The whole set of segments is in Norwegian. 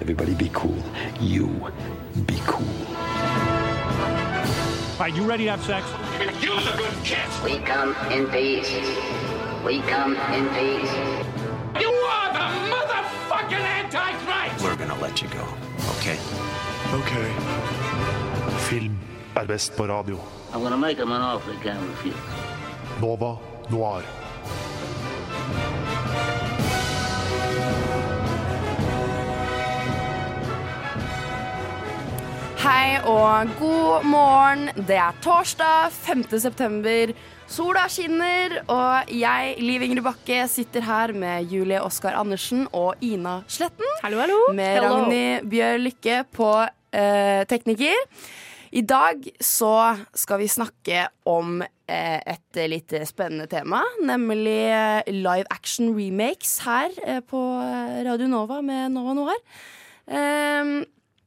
Everybody be cool. You be cool. All right, you ready to have sex? We come in peace. We come in peace. You are the motherfucking Antichrist! We're gonna let you go, okay? Ok. Er best på radio. Nova Noir. Hei og god morgen. Det er torsdag 5. september. Sola skinner, og jeg, Liv Ingrid Bakke, sitter her med Julie Oskar Andersen og Ina Sletten. Hallo, hallo. Med. Ragnhild Bjørn Lykke på eh, tekniker. I dag så skal vi snakke om eh, et litt spennende tema, nemlig eh, live action remakes her eh, på Radio Nova med Nova Noir. Eh,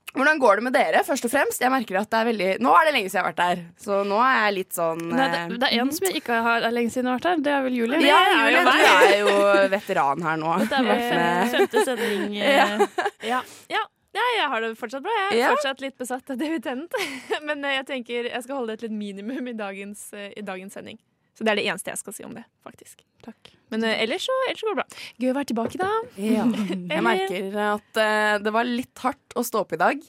hvordan går det med dere, først og fremst? Jeg merker at det er veldig Nå er det lenge siden jeg har vært der, så nå er jeg litt sånn Nei, det, det er en som jeg ikke har er lenge siden jeg har vært her. Det er vel Julie. Ja, Julie, du er jo veteran her nå. Det er med- femte sending. ja. ja. Ja. Ja, jeg har det fortsatt bra. Jeg er Ja. fortsatt litt besatt av David Tennant. Men eh, jeg tenker jeg skal holde det et minimum i dagens, eh, i dagens sending. Så det er det eneste jeg skal si om det, faktisk. Takk. Men eh, ellers, så, ellers så går det bra. Gøy å være tilbake, da. Ja. Jeg merker at uh, det var litt hardt å stå opp i dag.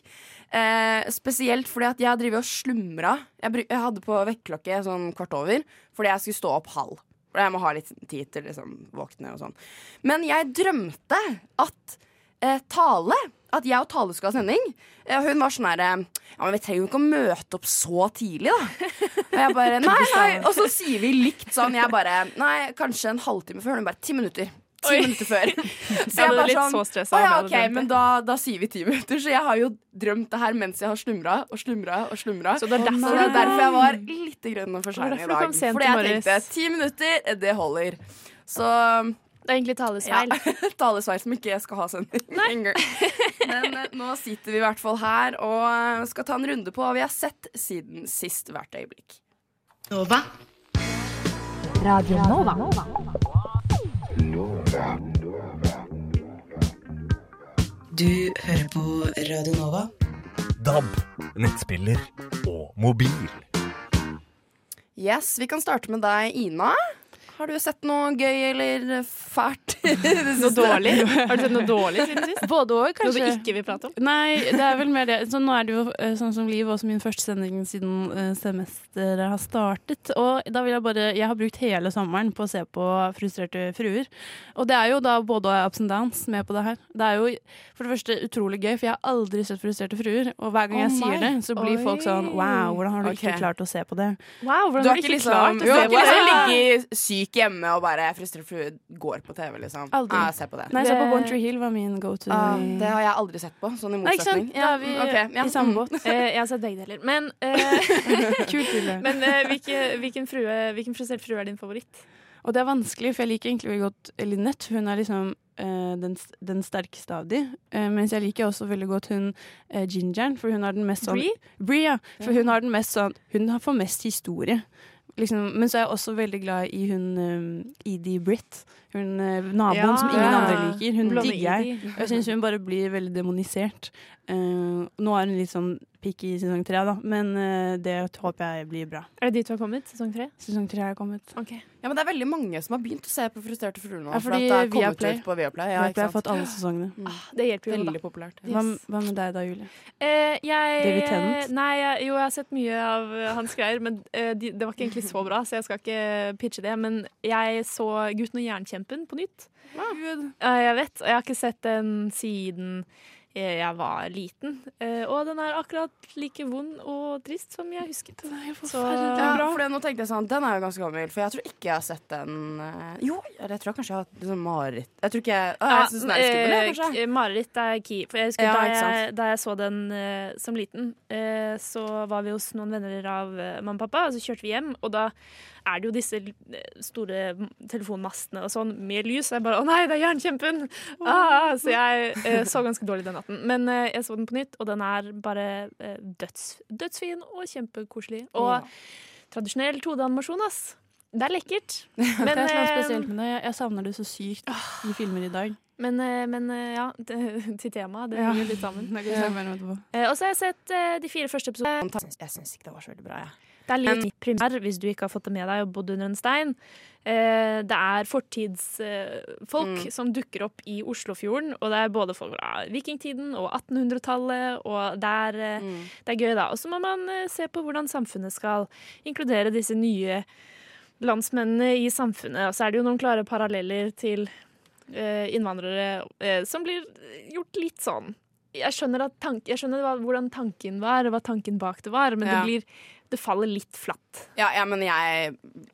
Uh, spesielt fordi at jeg drevet og slumra. Jeg, jeg hadde på vekkerklokke sånn kvart over fordi jeg skulle stå opp halv. For jeg må ha litt tid til liksom våkne og sånn. Men jeg drømte at uh, Tale At jeg og Tale skulle ha sending. Eh, hun var sånn herre Ja, men vi trenger jo ikke å møte opp så tidlig, da. Og jeg bare Nei, nei. Og så sier vi likt sånn. Jeg bare Nei, kanskje en halvtime før. Hun bare ti minutter. Ti Oi. minutter før. Så Jeg bare sånn så Å ja, ok, men da, da sier vi ti minutter. Så jeg har jo drømt det her mens jeg har slumra og slumra og slumra. Så det er derfor det er derfor jeg var litt grønn for sein i dag. Fordi jeg tenkte ti minutter, det holder. Så Det er egentlig ja, Talesveil talesveis som ikke jeg skal ha sending. Men eh, nå sitter vi i hvert fall her og eh, skal ta en runde på hva vi har sett siden sist hvert øyeblikk. Nova. Radio Nova. Du hører på Radio Nova. DAB, nettspiller og mobil. Yes, Vi kan starte med deg, Ina. Har du sett noe gøy eller fælt? Noe dårlig? Har du sett noe dårlig siden sist? Både òg, Noe kanskje. du ikke vil prate om? Nei, det er vel mer det. Så nå er det jo eh, sånn som Liv, også min første sending siden eh, semesteret har startet. Og da vil jeg bare Jeg har brukt hele sommeren på å se på Frustrerte fruer. Og det er jo da både ups and downs med på det her. Det er jo for det første utrolig gøy, for jeg har aldri sett Frustrerte fruer. Og hver gang jeg jeg sier det, så blir folk sånn Wow, hvordan har du okay. ikke klart å se på det? Wow, hvordan Du har har du ikke ikke liksom, klart å se på det? liksom ligget syk hjemme og bare frustrert hun går på TV, liksom? Aldri. Ah, se på det. Nei, så på One Tree Hill var min go to. Ah, det har jeg aldri sett på, sånn i motsetning. Er vi okay, ja. i samme mm. båt. Eh, jeg har sett begge deler. Men, eh, Kult, men eh, hvilken, hvilken, frue, hvilken frustrert frue er din favoritt? Og det er vanskelig, for jeg liker egentlig veldig godt Linette. Hun er liksom eh, den, den sterkeste av de. Eh, mens jeg liker også veldig godt hun uh, Gingeren, for hun har den mest sånn Brie? Bree, ja. For hun har den mest sånn Hun har for mest historie. Liksom, men så er jeg også veldig glad i hun um, Edie Britt. Hun eh, naboen Ja. som ingen andre liker. Hun Blonde digger jeg. Og Jeg syns hun bare blir veldig demonisert. Uh, nå er hun litt sånn pikk i sesong tre, da, men uh, det håper jeg blir bra. Er det dit du har kommet? Sesong tre? Sesong tre er kommet. Okay. Ja, men det er veldig mange som har begynt å se på Frustrerte fruer nå. Ja, for fordi at det er kommet Viaplay. ut på Viaplay. Ja, jeg har fått alle sesongene. Mm. Det hjelper jo, da. populært. populært. Hva, hva med deg da, Julie? Eh, jeg, David Tennant? Nei, jeg, jo, jeg har sett mye av hans greier, men uh, de, det var ikke egentlig så bra, så jeg skal ikke pitche det. Men jeg så Gutten og jernkjempen på nytt. Ja, jeg vet, og jeg har ikke sett den siden eh, jeg var liten. Eh, og den er akkurat like vond og trist som jeg husket. Så Ja, for det, nå tenkte jeg sånn, Den er jo ganske gammel, for jeg tror ikke jeg har sett den eh, Jo, jeg tror kanskje jeg har hatt liksom mareritt. Jeg tror ikke jeg, å, jeg synes den er skummel, jeg, kanskje. Mareritt er key. For jeg husker Ja, da, jeg, da jeg så den uh, som liten, uh, så var vi hos noen venner av uh, mamma og pappa, og så kjørte vi hjem, og da er det jo disse eh, store telefonmastene og sånn med lys. Og jeg bare 'Å nei, det er jernkjempen!' Ah, så jeg eh, så ganske dårlig den natten. Men eh, jeg så den på nytt, og den er bare eh, døds, dødsfin og kjempekoselig. Og tradisjonell 2D-animasjon, ass. Det er lekkert. Men, det er noe spesielt med det. Jeg- Jeg savner det så sykt i filmer i dag. Men, men ja, det, til temaet. Det Ja. henger litt sammen. Eh, Og så har jeg sett de fire første episodene. Jeg syns ikke det var så veldig bra, jeg. Det er litt primær, hvis du ikke har fått det med deg og bodd under en stein. Eh, det er fortidsfolk Mm. som dukker opp i Oslofjorden. Og det er både folk fra vikingtiden og 1800-tallet, og det er, eh, Mm. det er gøy, da. Og så må man eh, se på hvordan samfunnet skal inkludere disse nye landsmennene i samfunnet. Og så er det jo noen klare paralleller til eh, innvandrere eh, som blir gjort litt sånn jeg skjønner, at tank, jeg skjønner hvordan tanken var, og hva tanken bak det var, men Ja. det, blir, det faller litt flatt. Ja, ja, men jeg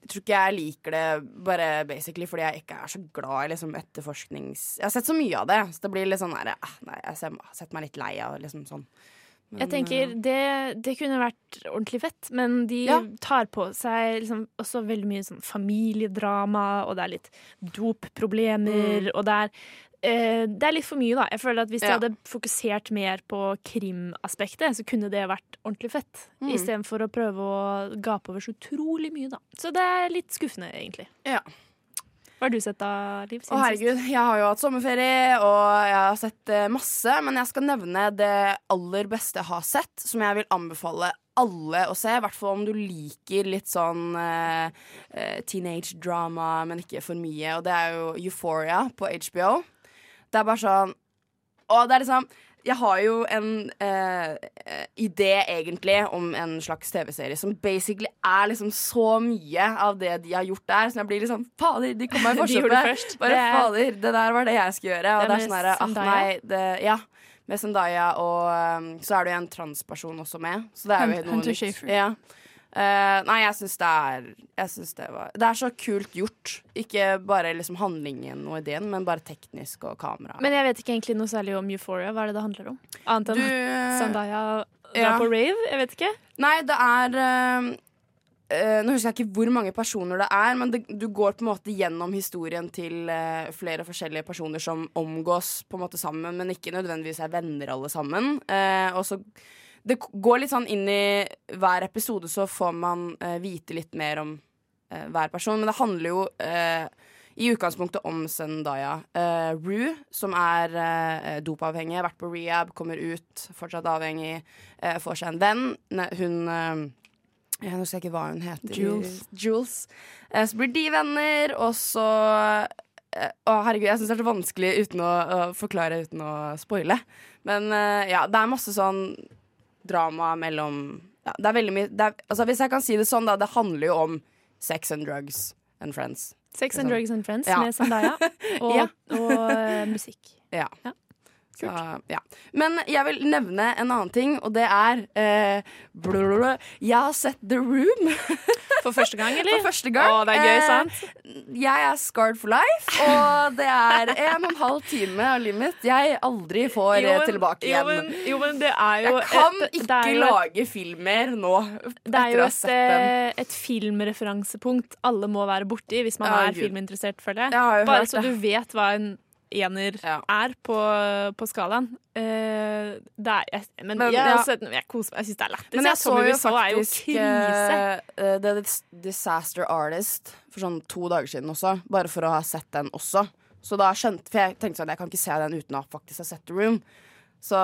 tror ikke jeg liker det bare basically fordi jeg ikke er så glad i liksom etterforsknings... Jeg har sett så mye av det, så det blir litt sånn der, ah, Nei, jeg har sett meg litt lei av liksom sånn. Men, Jeg tenker, det, det kunne vært ordentlig fett, men de Ja. tar på seg liksom også veldig mye sånn familiedrama, og det er litt dopproblemer, og det er eh, det er litt for mye, da. Jeg føler at Hvis de Ja. hadde fokusert mer på krimaspektet, så kunne det vært ordentlig fett. Mm. Istedenfor å prøve å gape over så utrolig mye, da. Så det er litt skuffende, egentlig. Ja. Hva har du sett da, Liv? Å herregud, jeg har jo hatt sommerferie, og jeg har sett eh, masse. Men jeg skal nevne det aller beste jeg har sett, som jeg vil anbefale alle å se. I hvert fall om du liker litt sånn eh, eh, teenage drama, men ikke for mye. Og det er jo Euphoria på HBO. Det er bare sånn Og det er liksom jeg har jo en eh, idé egentlig om en slags TV-serie som basically er liksom så mye av det de har gjort der. Så jeg blir liksom Fader, de kom meg i De forkjøpet. først. Bare Det er- fader, det der var det jeg skulle gjøre. Og Det det er sånn herre ah, Nei, det Ja. Med Zendaya, og um, så er det jo en transperson også med. Så det er jo helt noe nytt. Ja. Eh, nei, jeg syns det er Jeg synes det var Det er så kult gjort. Ikke bare liksom handlingen og ideen, men bare teknisk og kamera. Men jeg vet ikke egentlig noe særlig om Euphoria. Hva er det det handler om? Annet enn at drar ja. på rave? Jeg vet ikke. Nei, det er uh, uh, Nå husker jeg ikke hvor mange personer det er, men det, du går på en måte gjennom historien til flere forskjellige personer som omgås på en måte sammen, men ikke nødvendigvis er venner alle sammen. Og så Det går litt sånn inn i hver episode, så får man eh, vite litt mer om eh, hver person. Men det handler jo eh, i utgangspunktet om Zendaya. Uh, Rue, som er eh, dopavhengig, har vært på rehab, kommer ut, fortsatt avhengig, eh, får seg en venn. Ne, hun eh, Jeg husker ikke hva hun heter. Jules. Jules. Eh, så blir de venner, og så eh, Å, herregud, jeg syns det er så vanskelig uten å, å forklare uten å spoile. Men eh, ja, det er masse sånn drama mellom ja, Det er veldig mye det er, altså, Hvis jeg kan si det sånn, da. Det handler jo om sex and drugs and friends. Sex and Sånn. Drugs and Friends Ja. med Zendaya. Og, Ja. og og musikk. Ja. Ja. Så, ja. Men jeg vil nevne en annen ting, og det er eh. Jeg har sett The Room For første gang, eller? for første gang. Å, det er gøy, Eh, sant? Jeg er scarred for life, og det er en og en halv time av livet mitt jeg aldri får Jo, eh, men- tilbake Jo igjen. men, jo, men det er jo jeg kan et, ikke jo lage filmer nå Det er jo et, eh, et filmreferansepunkt alle må være borti hvis man er filminteressert, føler jeg. Jo Bare så du vet hva en ener Ja. er på, på skalaen. Uh, er, jeg, men, Men, jeg, ja. sett jeg koser meg. Jeg syns det er lættis. Men jeg så jo faktisk eh, eh, The Dis- Disaster Artist for sånn to dager siden også, bare for å ha sett den også. Så da skjønte For jeg tenkte sånn, jeg kan ikke se den uten å faktisk ha sett The Room. Så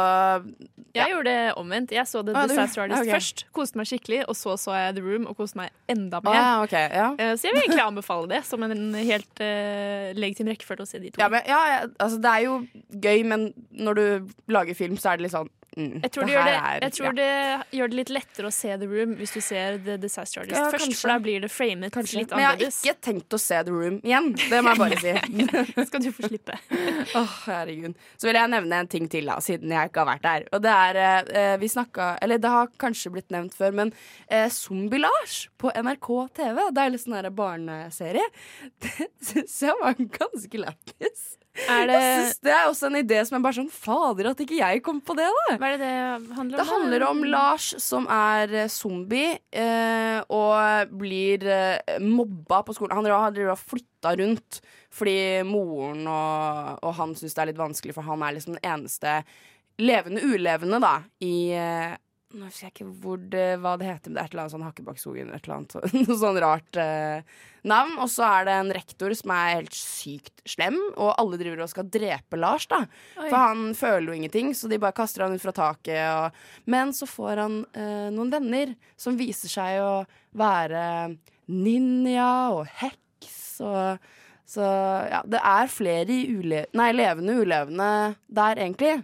Jeg gjorde det omvendt. Jeg så The Ah, Disaster Artist okay. først. Koste meg skikkelig. Og så så jeg The Room og koste meg enda mer. ja, okay, ja. Eh, Så jeg vil egentlig anbefale det som en helt uh, legitim rekkefølge å se de to. Ja, men, ja, ja, altså det er jo gøy, men når du lager film, så er det litt sånn mm, Jeg tror, det det, er- jeg tror ja. det gjør det litt lettere å se The Room hvis du ser The Disaster Artist Ja, først. kanskje. For da blir det framet Kanskje. litt Men jeg har ikke tenkt å se The Room igjen. Det må jeg bare si. Skal du få slippe. Åh, herregud. Så vil jeg nevne en ting til, da, siden jeg ikke har vært der. Og det er eh, Vi snakka Eller det har kanskje blitt nevnt før, men eh, Zombie-Lars på NRK TV. Det er litt sånn her barneserie. Det syns jeg var ganske lættis. Er det, Jeg synes Det er også en idé som er bare sånn Fader, at ikke jeg kom på det, da. hva er det det handler om? Det handler om Lars som er eh, zombie eh, og blir eh, mobba på skolen. Han har flytta rundt fordi moren og, og han syns det er litt vanskelig, for han er liksom den eneste levende ulevende da, i, eh, Nå husker jeg ikke hvor det, hva det heter, men det er et eller annet sånn Hakkebakkskogen. et eller annet noe sånn rart eh, navn. Og så er det en rektor som er helt sykt slem, og alle driver og skal drepe Lars, da. Oi. For han føler jo ingenting, så de bare kaster han ut fra taket. Og, men så får han eh, noen venner som viser seg å være ninja og heks og Så ja, det er flere i ule nei, levende ulevende der, egentlig.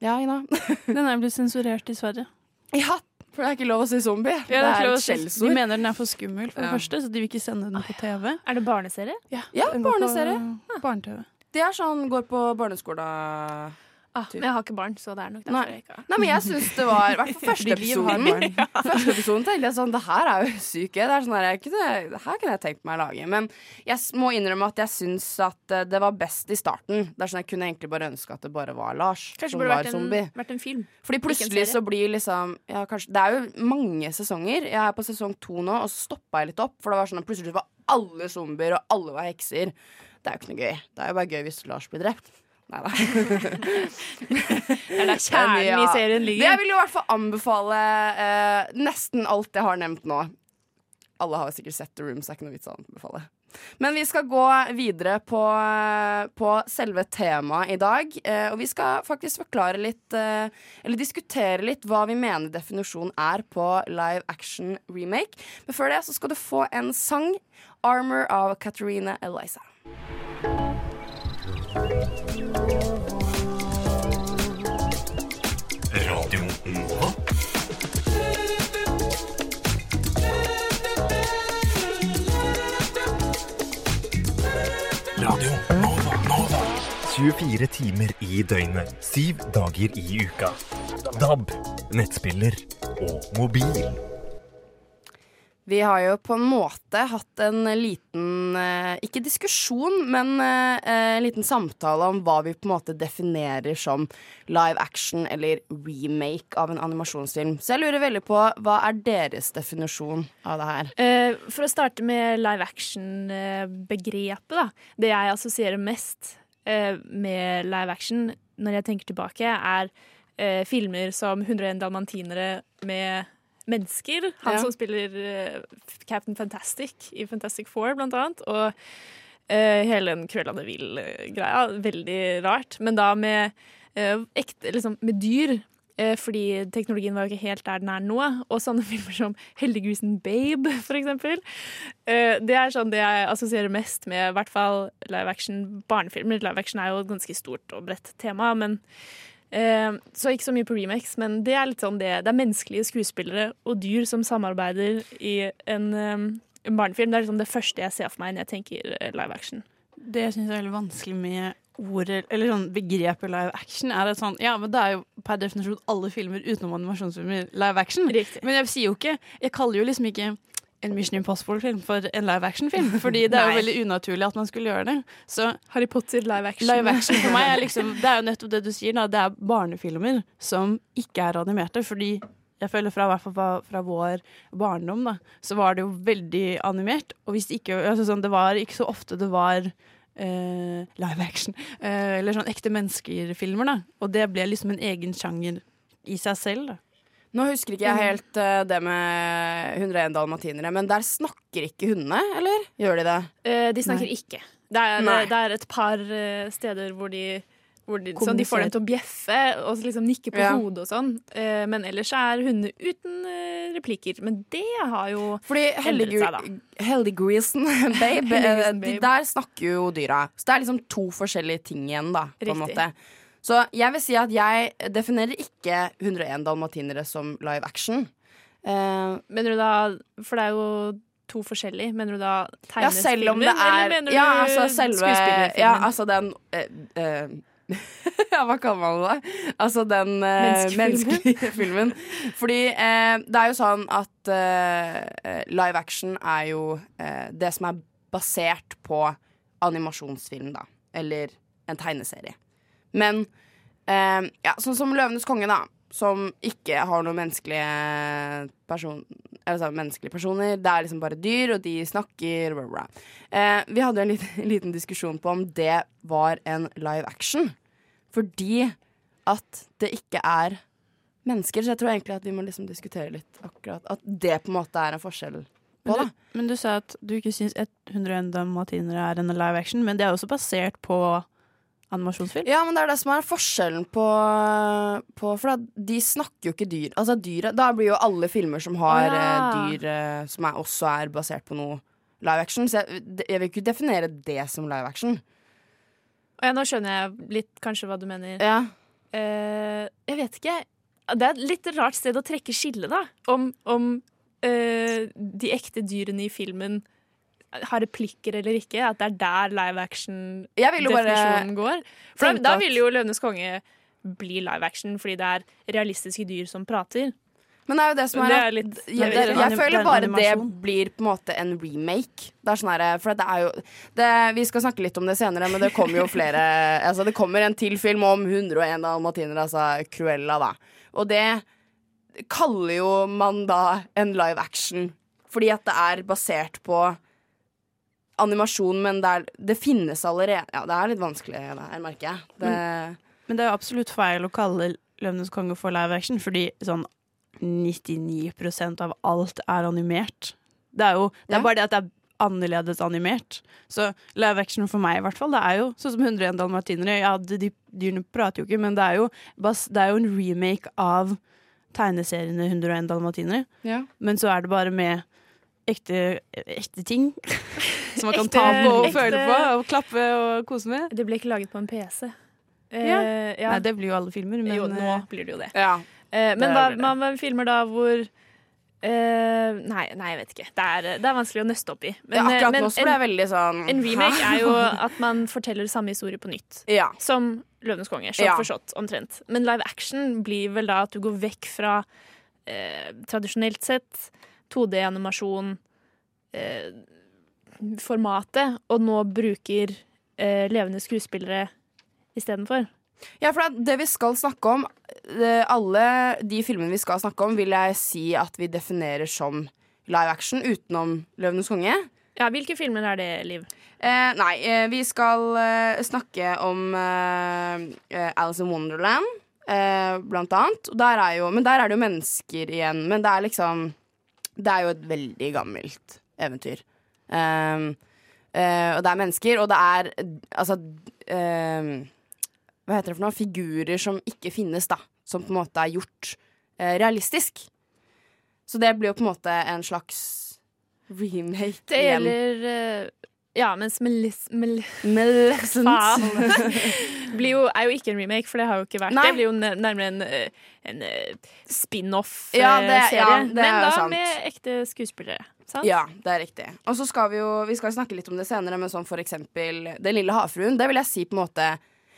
Ja, Ina. Den er blitt sensurert i Sverige. Ja, for det er ikke lov å si zombie. Ja, det er det er, et si- skjellsord. De mener den er for skummel, for Ja. det første, så de vil ikke sende den på TV. Er det barneserie? Ja, Ja, barneserie. på. Barne-TV. Det er sånn går på barneskolen. Ah, men jeg har ikke barn, så det er nok derfor Nei. jeg ikke har Nei, men jeg syns det var I hvert fall første episoden. Første episoden tenkte jeg sånn Det her er jo syk Det er sånn kunne, det her kunne jeg tenkt meg å lage. Men jeg må innrømme at jeg syns at eh, det var best i starten. Det er sånn Jeg kunne egentlig bare ønske at det bare var Lars Kanskje som var vært en, zombie. vært en film. Fordi plutselig så blir liksom ja, kanskje, Det er jo mange sesonger. Jeg er på sesong to nå, og så stoppa jeg litt opp. For det var sånn at plutselig var alle zombier, og alle var hekser. Det er jo ikke noe gøy. Det er jo bare gøy hvis Lars blir drept. Nei da. Det er der kjernen ja, i serien Det ligger. jeg vil jo i hvert fall anbefale eh, nesten alt jeg har nevnt nå. Alle har sikkert sett The Room, så det er ikke noe vits å anbefale. Men vi skal gå videre på, på selve temaet i dag. Eh, og vi skal faktisk forklare litt, eh, eller diskutere litt, hva vi mener definisjonen er på live action remake. Men før det så skal du få en sang. 'Armor' av Katarina Eliza. Radio Nova. Radio Nova. Nova. 24 timer i døgnet, syv dager i uka. DAB, nettspiller og mobil. Vi har jo på en måte hatt en liten eh, Ikke diskusjon, men eh, en liten samtale om hva vi på en måte definerer som live action eller remake av en animasjonsfilm. Så jeg lurer veldig på hva er deres definisjon av det her? Eh, for å starte med live action-begrepet, da. Det jeg assosierer mest eh, med live action når jeg tenker tilbake, er eh, filmer som 101 dalmantinere med mennesker. Han Ja. som spiller eh, Captain Fantastic i Fantastic Four, blant annet. Og uh, hele den Cruella de Vil-greia. Veldig rart. Men da med, uh, ekte, liksom, med dyr. Fordi teknologien var jo ikke helt der den er nå. Og sånne filmer som Heldiggrisen Babe, for eksempel. Det er sånn det jeg assosierer mest med i hvert fall live action barnefilmer. Live action er jo et ganske stort og bredt tema, men så ikke så mye på remakes, men det er litt sånn det. Det er menneskelige skuespillere og dyr som samarbeider i en, eh, en barnefilm. Det er liksom det første jeg ser for meg når jeg tenker eh, live action. Det jeg syns er veldig vanskelig med ordet, eller sånn begrepet live action, er at sånn Ja, men det er jo per definisjon alle filmer utenom animasjonsfilmer live action. Riktig. Men jeg sier jo ikke Jeg kaller jo liksom ikke en Mission Impossible-film for en live action-film. Fordi det er jo veldig unaturlig at man skulle gjøre det. Så Harry Potter live action. live action for meg er liksom Det er jo nettopp det du sier, da. Det er barnefilmer som ikke er animerte. Fordi jeg føler fra, fra, fra vår barndom, da, så var det jo veldig animert. Og hvis det ikke altså sånn, Det var ikke så ofte det var eh, live action. eh, eller sånn ekte mennesker-filmer, da. Og det ble liksom en egen sjanger i seg selv, da. Nå husker ikke jeg helt uh, det med 101 dalmatinere, men der snakker ikke hundene, eller? Gjør de det? Uh, de snakker Nei. ikke. Det er, det, det er et par uh, steder hvor de hvor de, sånn, de får dem til å bjeffe og liksom nikke på Ja. hodet og sånn. Men ellers er hunder uten replikker. Men det har jo Fordi endret seg, da. Heldiggrisen Babe, eh, de, der snakker jo dyra. Så det er liksom to forskjellige ting igjen, da. På en måte. Så jeg vil si at jeg definerer ikke 101 dalmatinere som live action. Uh, Mener du da For det er jo to forskjellige. Mener du da ja, selv om det tegnefilmer, er eller mener Ja, du altså selve skuespillerfilmen? Ja, altså den uh, uh, Ja, hva kaller man det? Altså den Menneskefilmen. menneskelige filmen. Fordi det er jo sånn at live action er jo det som er basert på animasjonsfilm, da. Eller en tegneserie. Men eh, ja, sånn som 'Løvenes konge', da. Som ikke har noen menneskelige person, altså menneskelige personer. Det er liksom bare dyr, og de snakker bla, bla. Eh, vi hadde en liten, liten diskusjon på om det var en live action. Fordi at det ikke er mennesker. Så jeg tror egentlig at vi må liksom diskutere litt akkurat At det på en måte er en forskjell på, Men du, men du sa at du ikke syns 101 dalmatinere er en live action, men det er også basert på animasjonsfilm. Ja, men det er det som er forskjellen på, på For da, de snakker jo ikke dyr. Altså dyret Da blir jo alle filmer som har ja. eh, dyr eh, som er, også er basert på noe live action. Så jeg, jeg vil ikke definere det som live action. Ja, nå skjønner jeg litt kanskje hva du mener. Ja. Uh, jeg vet ikke. Det er et litt rart sted å trekke skillet, da. Om, om uh, de ekte dyrene i filmen har replikker eller ikke. At det er der live Jeg action-definisjonen går. For da, da vil jo 'Løvenes konge' bli live action fordi det er realistiske dyr som prater. Men det er jo det som er, det er litt- jeg, det er jeg, jeg føler er bare det blir på en måte en remake. Det er sånn her, for det er jo det, Vi skal snakke litt om det senere, men det kommer jo flere Altså Det kommer en til film om 101 dalmatinere, altså Cruella, da. Og det kaller jo man da en live action, fordi at det er basert på animasjon, men det, er, det finnes allerede Ja, det er litt vanskelig det her, merker jeg. Det, Men det er jo absolutt feil å kalle 'Løvenes konge' for live action, fordi sånn 99% av alt er animert. Det er jo det er bare det at det er annerledes animert. Så live action for meg, i hvert fall, det er jo sånn som 101 dalmatinere. Ja, de, de dyrene prater jo ikke, men det er jo, det er jo en remake av tegneseriene 101 dalmatinere. Ja. Men så er det bare med ekte, ekte ting. Som man kan Ekte- ta på og ekte- føle på og klappe og kose med. Det ble ikke laget på en PC. Ja. Uh, ja. Nei, det blir jo alle filmer, men jo, nå eh, blir det jo det. ja. Uh, men hva, med filmer da hvor Uh, nei, nei, jeg vet ikke. Det er, det er vanskelig å nøste opp i. Men, ja, eh, akkurat men nå så ble jeg veldig sånn en remake er jo at man forteller samme historie på nytt. Ja. Som Løvenes konge. Shot Ja. for shot, omtrent. Men live action blir vel da at du går vekk fra eh, tradisjonelt sett 2D-animasjon, eh, formatet, og nå bruker eh, levende skuespillere istedenfor. Ja, for det, det vi skal snakke om Alle de filmene vi skal snakke om, vil jeg si at vi definerer som live action, utenom 'Løvenes konge'. Ja, Hvilke filmer er det, Liv? Eh, nei, eh, vi skal eh, snakke om eh, eh, Alice in Wonderland, eh, blant annet. Og der er jo, men der er det jo mennesker igjen. Men det er liksom Det er jo et veldig gammelt eventyr. Um, uh, og det er mennesker, og det er altså um, Hva heter det for noe? Figurer som ikke finnes, da. Som på en måte er gjort uh, realistisk. Så det blir jo på en måte en slags remake Det gjelder eh, Ja, mens Meliss... Mel. Faen. jo, er jo ikke en remake, for det har jo ikke vært. Nei. Det blir jo nærmere en, eh, en eh, spin-off-serie. Ja, ja, Men da sant. med ekte skuespillere. Sant? Ja, det er riktig. Og så skal vi jo Vi skal snakke litt om det senere, men sånn for eksempel Den lille havfruen. Det vil jeg si på en måte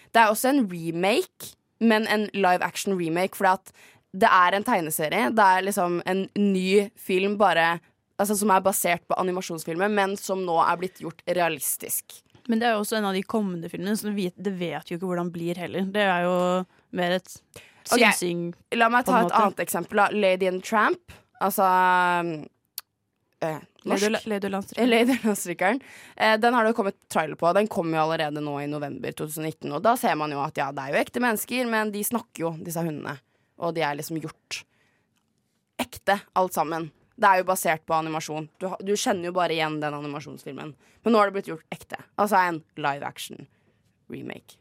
Det er også en remake, men en live action remake, fordi at det er en tegneserie. Det er liksom en ny film bare Altså som er basert på animasjonsfilmer, men som nå er blitt gjort realistisk. Men det er jo også en av de kommende filmene, så vet, det vet jo ikke hvordan det blir heller. Det er jo mer et synsing. Okay. La meg ta et måte. annet eksempel. da Lady and Tramp. Altså eh, Lady og norsk. Lady Landstrykeren. Eh, den har det kommet trailer på. Den kommer jo allerede nå i november 2019. Og da ser man jo at ja, det er jo ekte mennesker, men de snakker jo, disse hundene. Og de er liksom gjort ekte, alt sammen. Det er jo basert på animasjon. Du, du kjenner jo bare igjen den animasjonsfilmen. Men nå har det blitt gjort ekte. Altså en live action remake.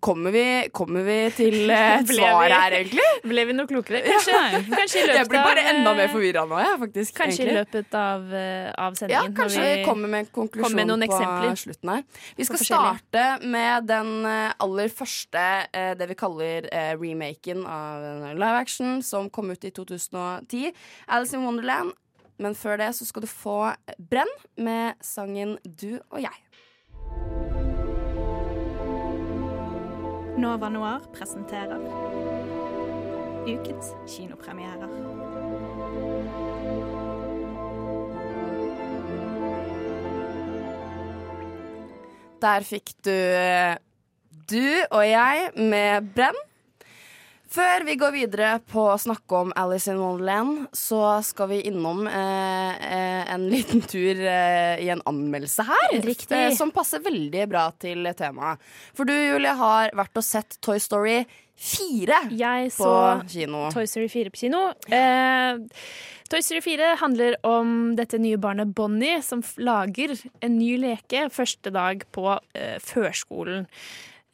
Kommer vi, kommer vi til eh, et svar vi- her, egentlig? Ble vi noe klokere? Kanskje, kanskje i løpet Jeg blir bare av, enda mer eh, forvirra nå, jeg, faktisk. Kanskje i løpet av, eh, av Ja, sendingen. når kanskje vi kommer med en konklusjon med på eksempler. slutten her. Vi skal starte med den eh, aller første, eh, det vi kaller eh, remaken av live action, som kom ut i 2010. Alice in Wonderland. Men før det så skal du få Brenn med sangen Du og jeg. Nova Noir presenterer ukens kinopremierer. Der fikk du eh, Du og jeg med Brenn. Før vi går videre på å snakke om Alice in Wonderland, så skal vi innom eh, eh, en liten tur eh, i en anmeldelse her. Riktig. eh, som passer veldig bra til temaet. For du, Julie, har vært og sett Toy Story 4 Jeg på så kino. Toy Story 4 på kino. Eh, Toy Story 4 handler om dette nye barnet Bonnie som lager en ny leke første dag på eh, førskolen.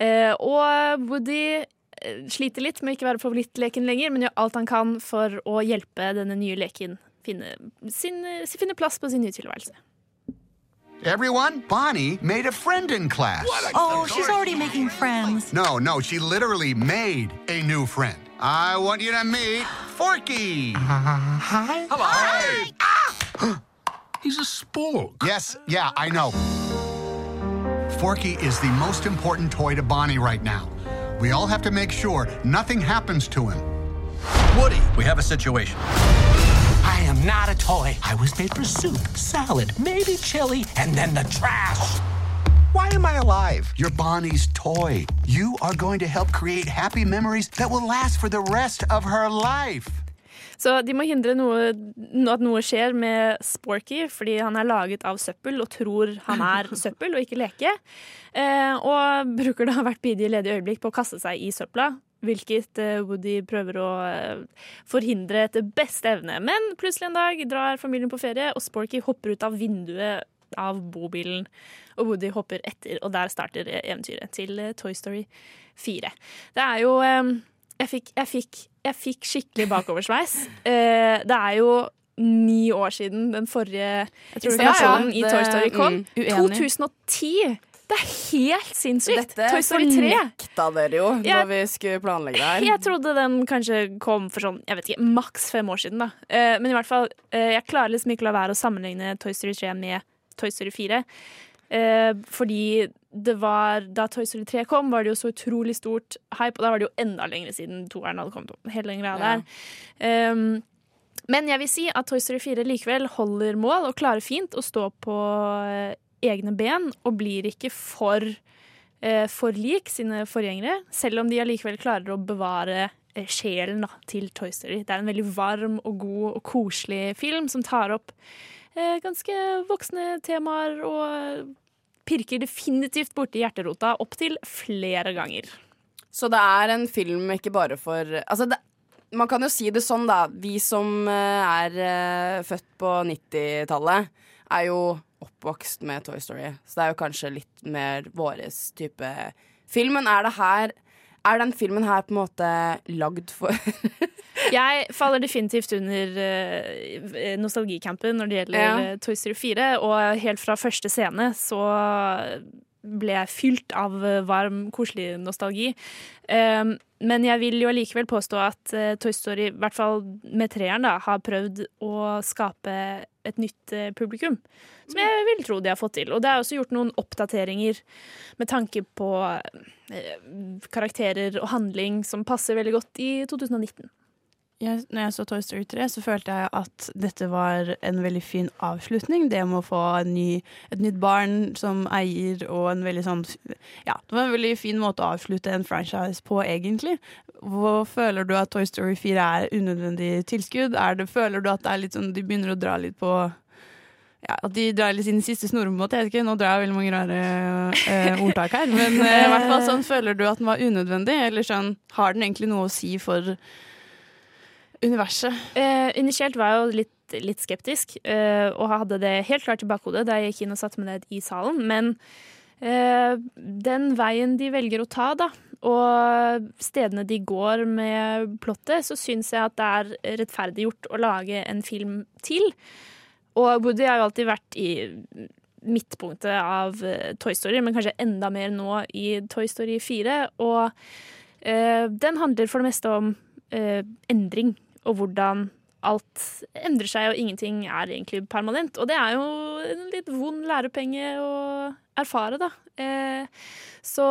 Eh, og Woody sliter litt med å ikke være favorittleken lenger, men gjør alt han kan for å hjelpe denne nye leken finne, sin, finne plass på sin nye tilværelse. Everyone, Bonnie made a friend in class. Oh, she's already making friends. No, no, she literally made a new friend. I want you to meet Forky. Hi. Hello. Hi. Ah! He's a spork. Yes, yeah, I know. Forky is the most important toy to Bonnie right now. We all have to make sure nothing happens to him. Woody, we have a situation. I am not a toy. I was made for soup, salad, maybe chili, and then the trash. Why am I alive? You're Bonnie's toy. You are going to help create happy memories that will last for the rest of her life. Så de må hindre noe, at noe skjer med Sporky, fordi han er laget av søppel og tror han er søppel og ikke leke. Eh, og bruker da hvert bidige ledige øyeblikk på å kaste seg i søpla. Hvilket eh, Woody prøver å eh, forhindre etter beste evne. Men plutselig en dag drar familien på ferie, og Sporky hopper ut av vinduet av bobilen. Og Woody hopper etter, og der starter eventyret til Toy Story 4. Det er jo jeg fikk, jeg, fikk, jeg fikk skikkelig bakoversveis. Eh, det er jo ni år siden den forrige installasjonen ja, ja, i Toy Story kom. mm, 2010! Det er helt sinnssykt! Dette Toy Story 3. fornekta dere jo da vi skulle planlegge det her. Jeg trodde den kanskje kom for sånn, jeg vet ikke, maks fem år siden. da. Eh, men i hvert fall, eh, jeg klarer liksom ikke å la være å sammenligne Toy Story 3 med Toy Story 4. Eh, fordi det var, da Toy Story 3 kom, var det jo så utrolig stort hype, og da var det jo enda lenger siden toeren hadde kommet opp. Helt lenger av Ja. der. Um, men jeg vil si at Toy Story 4 likevel holder mål og klarer fint å stå på eh, egne ben, og blir ikke for, uh, for lik sine forgjengere, selv om de allikevel klarer å bevare eh, sjelen da, til Toy Story. Det er en veldig varm og god og koselig film som tar opp eh, ganske voksne temaer og pirker definitivt borti hjerterota opptil flere ganger. Så det er en film ikke bare for Altså, det, man kan jo si det sånn, da. Vi som eh, er uh, født på 90-tallet, er jo oppvokst med Toy Story. Så det er jo kanskje litt mer våres type film. Men er det her Er den filmen her på en måte lagd for Jeg faller definitivt under uh, nostalgicampen når det gjelder Ja. eh, Toy Story 4. Og helt fra første scene så ble fylt av eh, varm, koselig nostalgi. Um, men jeg vil jo allikevel påstå at eh, Toy Story, i hvert fall med treeren, har prøvd å skape et nytt eh, publikum. Som jeg vil tro de har fått til. Og det er også gjort noen oppdateringer med tanke på karakterer og handling som passer veldig godt i 2019. Jeg, når jeg så Toy Story 3, så følte jeg at dette var en veldig fin avslutning. Det med å få ny, et nytt barn som eier, og en veldig sånn Ja, det var en veldig fin måte å avslutte en franchise på, egentlig. Hvor føler du at Toy Story 4 er unødvendig tilskudd? Det, føler du at det er litt sånn, de begynner å dra litt på ja, At de drar litt i siste snore, på en måte. Jeg vet ikke, nå drar jeg veldig mange rare eh, ordtak her. Men eh, hvert fall sånn, føler du at den var unødvendig? Eller sånn, har den egentlig noe å si for universet? Eh, initielt var jeg jo litt, litt skeptisk, eh, og hadde det helt klart i bakhodet da jeg gikk inn og satte meg ned i salen. Men eh, den veien de velger å ta, da, og stedene de går med plottet, så syns jeg at det er rettferdiggjort å lage en film til. Og Woody har jo alltid vært i midtpunktet av eh, Toy Story, men kanskje enda mer nå i Toy Story 4. Og eh, den handler for det meste om eh, endring, og hvordan alt endrer seg, og ingenting er egentlig permanent. Og det er jo en litt vond lærepenge å erfare, da. Eh, så,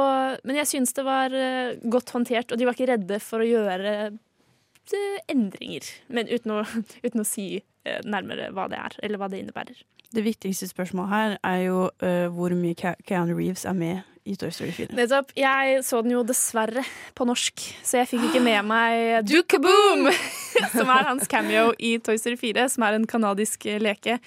men jeg syns det var eh, godt håndtert, og de var ikke redde for å gjøre eh, endringer. Men uten å, uten å si eh, nærmere hva det er, eller hva det innebærer. Det viktigste spørsmålet her er jo uh, hvor mye Keanu Reeves er med i Toy Story 4. Nettopp. Jeg så den jo dessverre på norsk, så jeg fikk ikke med meg Duke-boom! som er hans cameo i Toy Story 4, som er en kanadisk leke.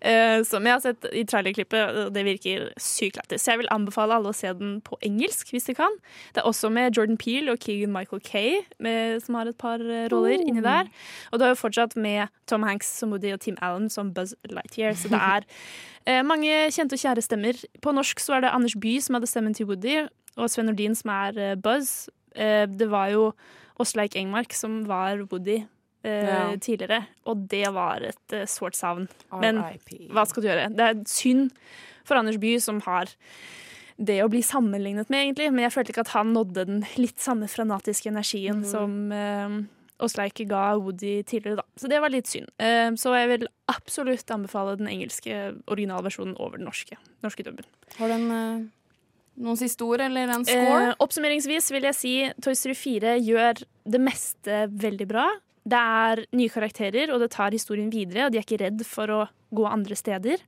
eh, som jeg har sett i trailerklippet, og det virker sykt lættis. Så jeg vil anbefale alle å se den på engelsk, hvis de kan. Det er også med Jordan Peel og Keegan Michael Kay, med, som har et par eh, roller inni der. Og det er jo fortsatt med Tom Hanks som Woody og Tim Allen som Buzz Lightyear, så det er mange kjente og kjære stemmer. På norsk så er det Anders Bye som hadde stemmen til Woody, og Sven Nordin som er eh, Buzz. Eh, det var jo Åsleik Engmark som var Woody eh, Ja. tidligere, og det var et eh, sårt savn. Men hva skal du gjøre? Det er synd for Anders Bye, som har det å bli sammenlignet med, egentlig. Men jeg følte ikke at han nådde den litt samme franatiske energien som eh, Åsleik ga Woody tidligere, da. Så det var litt synd. Eh, så jeg vil absolutt anbefale den engelske originalversjonen over den norske. norske dubben. Har den en, eh, noen siste ord, eller en score? Eh, oppsummeringsvis vil jeg si Toy Story 4 gjør det meste veldig bra. Det er nye karakterer, og det tar historien videre, og de er ikke redd for å gå andre steder.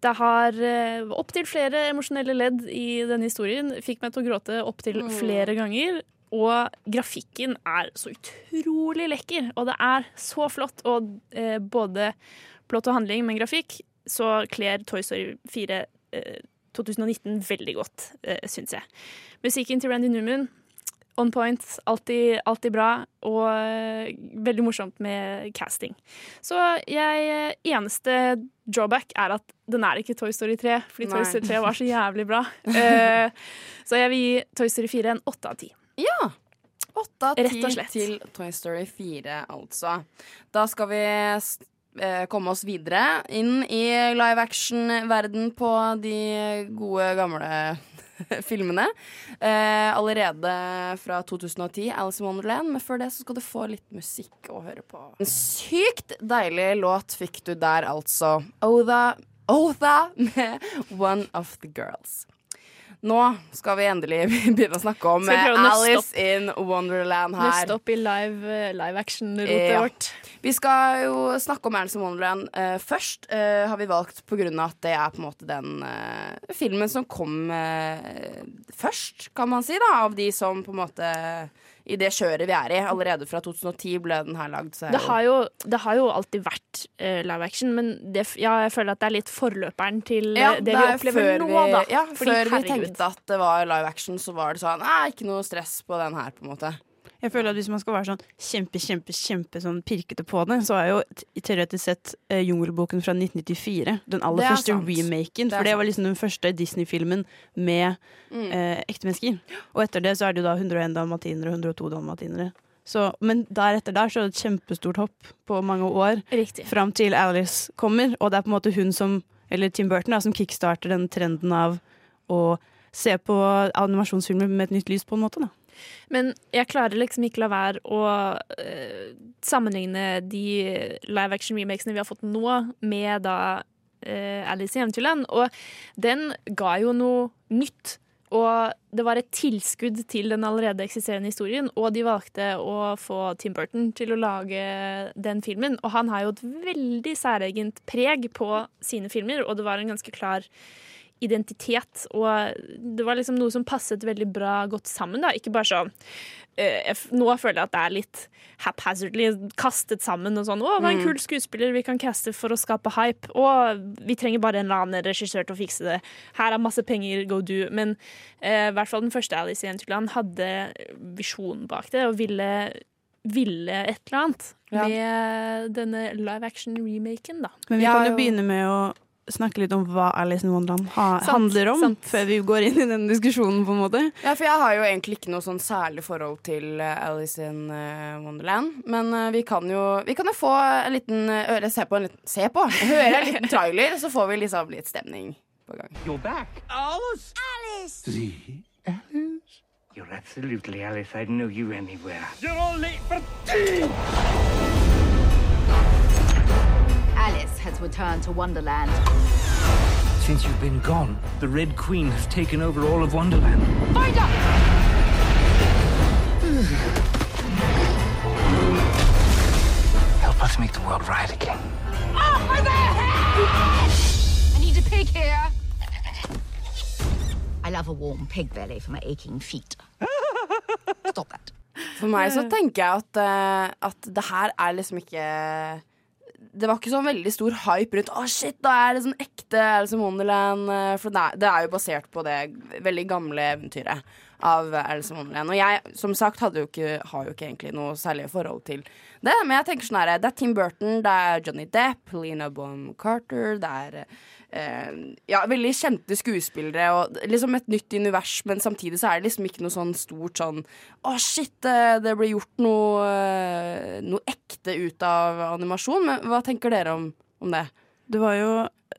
Det har eh, opptil flere emosjonelle ledd i denne historien. Fikk meg til å gråte opptil Mm. flere ganger. Og grafikken er så utrolig lekker, og det er så flott. Og eh, både plott og handling med grafikk så kler Toy Story 4 eh, 2019 veldig godt, eh, syns jeg. Musikken til Randy Newman on point, alltid, alltid bra, og eh, veldig morsomt med casting. Så jeg eh, Eneste drawback er at den er ikke Toy Story 3, fordi Toy Story 3 var så jævlig bra. Eh, så jeg vil gi Toy Story 4 en åtte av ti. Ja. Åtte av Rett og ti til Toy Story 4, altså. Da skal vi eh, komme oss videre inn i live action-verden på de gode, gamle filmene. Eh, allerede fra 2010, Alice in Wonderland. Men før det så skal du få litt musikk å høre på. En sykt deilig låt fikk du der, altså. Otha, Otha med One of the Girls. Nå skal vi endelig begynne å snakke om å Alice in Wonderland her. Nøste opp i live, live action-rotet Ja. vårt. Vi skal jo snakke om Alice in Wonderland uh, først. uh, har vi valgt på grunn av at det er på en måte den uh, filmen som kom eh, først, kan man si, da, av de som på en måte i det kjøret vi er i. Allerede fra 2010 ble den her lagd. Så Det har, jo, det har jo alltid vært uh, live action, men det, ja, jeg føler at det er litt forløperen til eh, ja, det vi er opplever nå, vi, da. Ja, Fordi, før vi tenkte at det var live action, så var det sånn Nei, ikke noe stress på den her, på en måte. Jeg føler at Hvis man skal være sånn kjempe, kjempe, kjempe sånn pirkete på det, så er jo teoretisk sett uh, Jungelboken fra 1994 den aller er første sant. remaken. For det var liksom den første Disney-filmen med Mm. eh, ekte mennesker. Og etter det så er det jo da 101 dalmatinere og 102 dalmatinere. Så, men deretter der så er det et kjempestort hopp på mange år Riktig. fram til Alice kommer, og det er på en måte hun som, eller Tim Burton, da, som kickstarter den trenden av å se på animasjonsfilmer med et nytt lys, på en måte. da. Men jeg klarer liksom ikke la være å uh, sammenligne de live action remakesene vi har fått nå, med da uh, Alice i Eventyrland. Og den ga jo noe nytt. Og det var et tilskudd til den allerede eksisterende historien, og de valgte å få Tim Burton til å lage den filmen. Og han har jo et veldig særegent preg på sine filmer, og det var en ganske klar identitet. Og det var liksom noe som passet veldig bra godt sammen. da, Ikke bare sånn eh, Nå føler jeg at det er litt haphazardly kastet sammen. og sånn, 'Å, hva en Mm. kul skuespiller vi kan caste for å skape hype.' 'Å, vi trenger bare en eller annen regissør til å fikse det.' 'Her er masse penger, go do.' Men eh, i hvert fall den første Alice i Eventyrland hadde visjonen bak det og ville, ville et eller annet Ja. med denne live action-remaken, da. Men vi kan jo- begynne med å snakke litt om hva Alice in Wonderland ha, Sant, handler om, sant. før vi går inn i den diskusjonen, på en måte. Ja, for jeg har jo egentlig ikke noe sånn særlig forhold til eh, Alice in eh, Wonderland. Men eh, vi kan jo vi kan jo få en liten øre Se på en liten Se på! Høre en liten trailer, så får vi liksom litt stemning på gang. You're back. Alice! Alice! The Alice? You're absolutely Alice. I'd know you anywhere. You're all late for tea! Alice has returned to Wonderland. Since you've been gone, the Red Queen has taken over all of Wonderland. Find her! Help us make the world right again. Oh, my head! I need a pig here. I love a warm pig belly for my aching feet. Stop that. For meg så tenker jeg at, eh, at det her er liksom ikke Det var ikke sånn veldig stor hype rundt Å shit, da er det sånn ekte Alice in Wonderland. eh, For det er, jo basert på det veldig gamle eventyret av Alice in Wonderland. Og jeg, som sagt, jo ikke, har jo ikke egentlig noe særlig forhold til det. Men jeg tenker sånn her Det er Tim Burton, det er Johnny Depp, Lena Bonham Carter, det er ja, veldig kjente skuespillere og liksom et nytt univers, men samtidig så er det liksom ikke noe sånn stort sånn Å, shit, eh, det ble gjort noe, eh, noe ekte ut av animasjon. Men hva tenker dere om, om det? Det var jo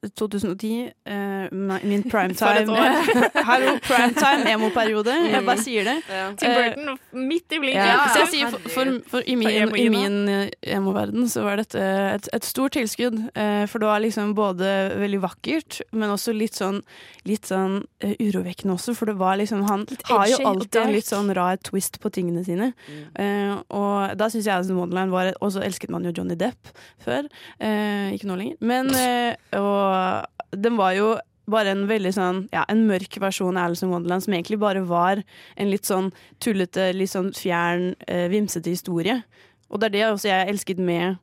2010, eh, min primetime. Hallo, primetime emo-periode. Jeg bare sier det. Tim Burton midt i blinken. Ja, så jeg sier for, for, for i min, i min eh, emo-verden så var dette et, et stort tilskudd. eh, For det var liksom både veldig vakkert, men også litt sånn, litt sånn eh, urovekkende også. For det var liksom Han har jo alltid en litt sånn rar twist på tingene sine. Eh, og da syns jeg Alice in Wonderland var Og så elsket man jo Johnny Depp før. Eh, ikke nå lenger. Men eh, Og den var jo bare en veldig sånn, ja, en mørk versjon av Alice in Wonderland som egentlig bare var en litt sånn tullete, litt sånn fjern, eh, vimsete historie. Og det er det også jeg elsket med